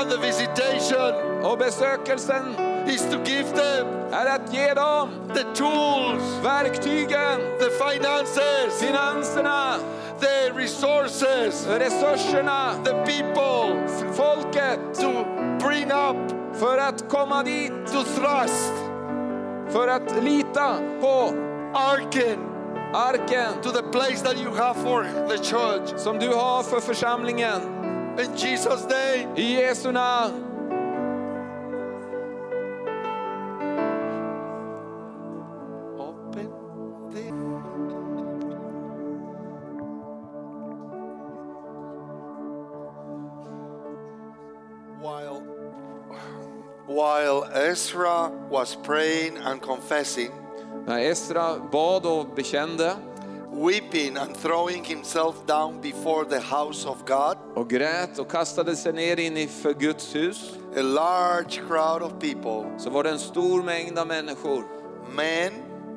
And the visitation Och besökelsen is to give them är att ge dem the tools, verktygen, the finances, finanserna, the resources, resurserna, the people folket to bring up, för att komma dit, to thrust för att lita på Arken arken to the place that you have for the church. som du har för församlingen. In Jesus' name. I Jesu namn. Ezra was praying and confessing, När Esra bad och bekände weeping and throwing himself down before the house of God, och grät och kastade sig ner in i för Guds hus. A large crowd of people, så var det en stor mängd av människor, men,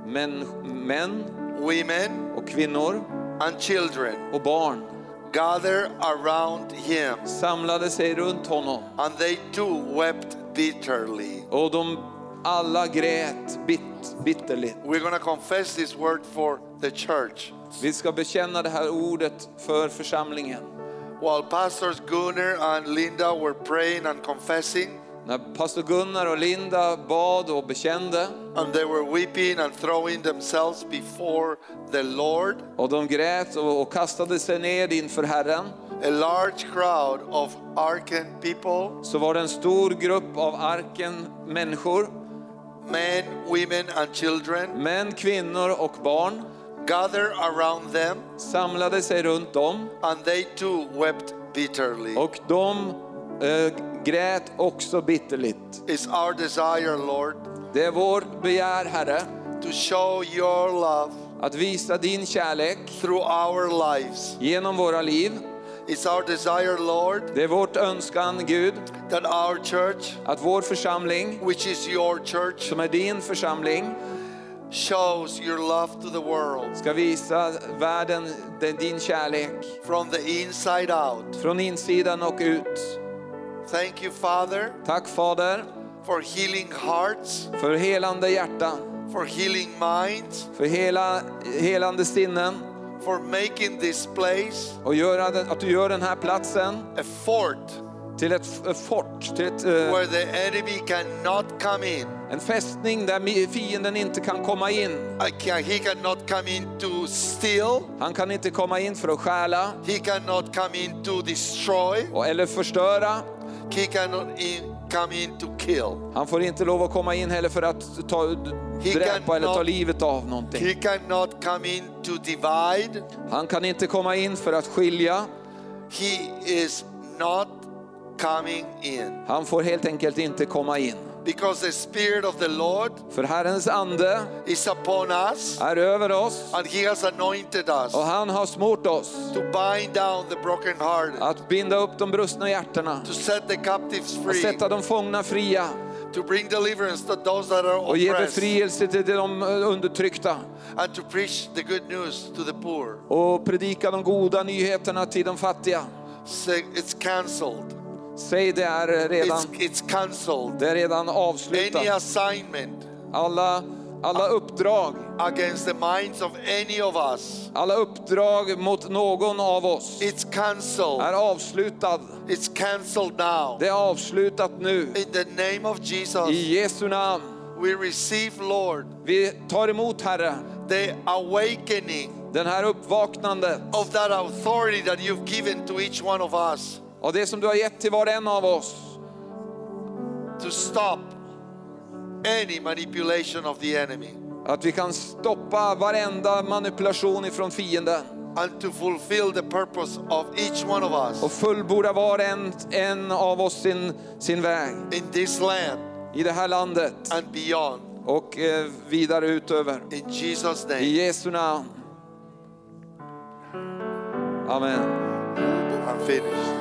män, män women, och kvinnor and children, och barn gather around him, samlade sig runt honom. And they too wept bitterly. och de alla grät bit, bitterligt. We're going to confess this word for the church. Vi ska bekänna det här ordet för församlingen. While Pastors Gunnar and Linda were praying and confessing, När pastor Gunnar och Linda bad och bekände. And they were weeping and throwing themselves before the Lord, och de grät och, och kastade sig ner inför Herren. A large crowd of Arkan people, så var det en stor grupp av arken människor, men, women, and children, män, kvinnor och barn gather around them, samlade sig runt dem. And they too wept bitterly. och de grät också bitterligt. It's our desire, Lord, Det är vår begär, Herre, to show your love att visa din kärlek through our lives. genom våra liv. It's our desire, Lord, Det är vårt önskan, Gud, that our church, att vår församling, which is your church, som är din församling, shows your love to the world ska visa världen den- din kärlek from the inside out. från insidan och ut. Thank you, Father, Tack Fader for healing hearts, för helande hjärtan, for healing minds, för hela, helande sinnen for making this place och göra den, att du gör den här platsen a fort till ett f- fort, till ett, eh, where the enemy cannot come in. en fästning där fienden inte kan komma in. I can, he cannot come in to steal, Han kan inte komma in för att stjäla he cannot come in to destroy, och, eller förstöra. He cannot in, come in to kill. Han får inte lov att komma in heller för att ta, He dräpa eller ta livet av någonting. He cannot come in to divide. Han kan inte komma in för att skilja. He is not coming in Han får helt enkelt inte komma in. Because the Spirit of the Lord För Herrens ande is upon us är över oss and He has anointed us och han har smort oss to bind down the brokenhearted, att binda upp de brustna hjärtarna, to set the captives att free, sätta de fångna fria to bring deliverance to those that are och ge befrielse till de undertryckta and to preach the good news to the poor. och predika de goda nyheterna till de fattiga. Say it's cancelled. Säg det är redan, It's, it's cancelled. det är redan Any avslutat. assignment Alla, alla uppdrag, against the minds of any of us, alla uppdrag mot någon av oss it's cancelled. är avslutad. It's cancelled now. Det är avslutat nu. In the name of Jesus, I Jesu namn. we receive, Lord, Vi tar emot Herre, the awakening den här uppvaknandet of that authority that you've given to each one of us och det som du har gett till var och en av oss. to stop any manipulation of the enemy Att vi kan stoppa varenda manipulation ifrån fienden and to fulfill the purpose of each one of us och fullborda var en, en av oss sin, sin väg in this land i det här landet and beyond. och eh, vidare utöver. In Jesus' I name, Jesu namn. Amen. I'm finished.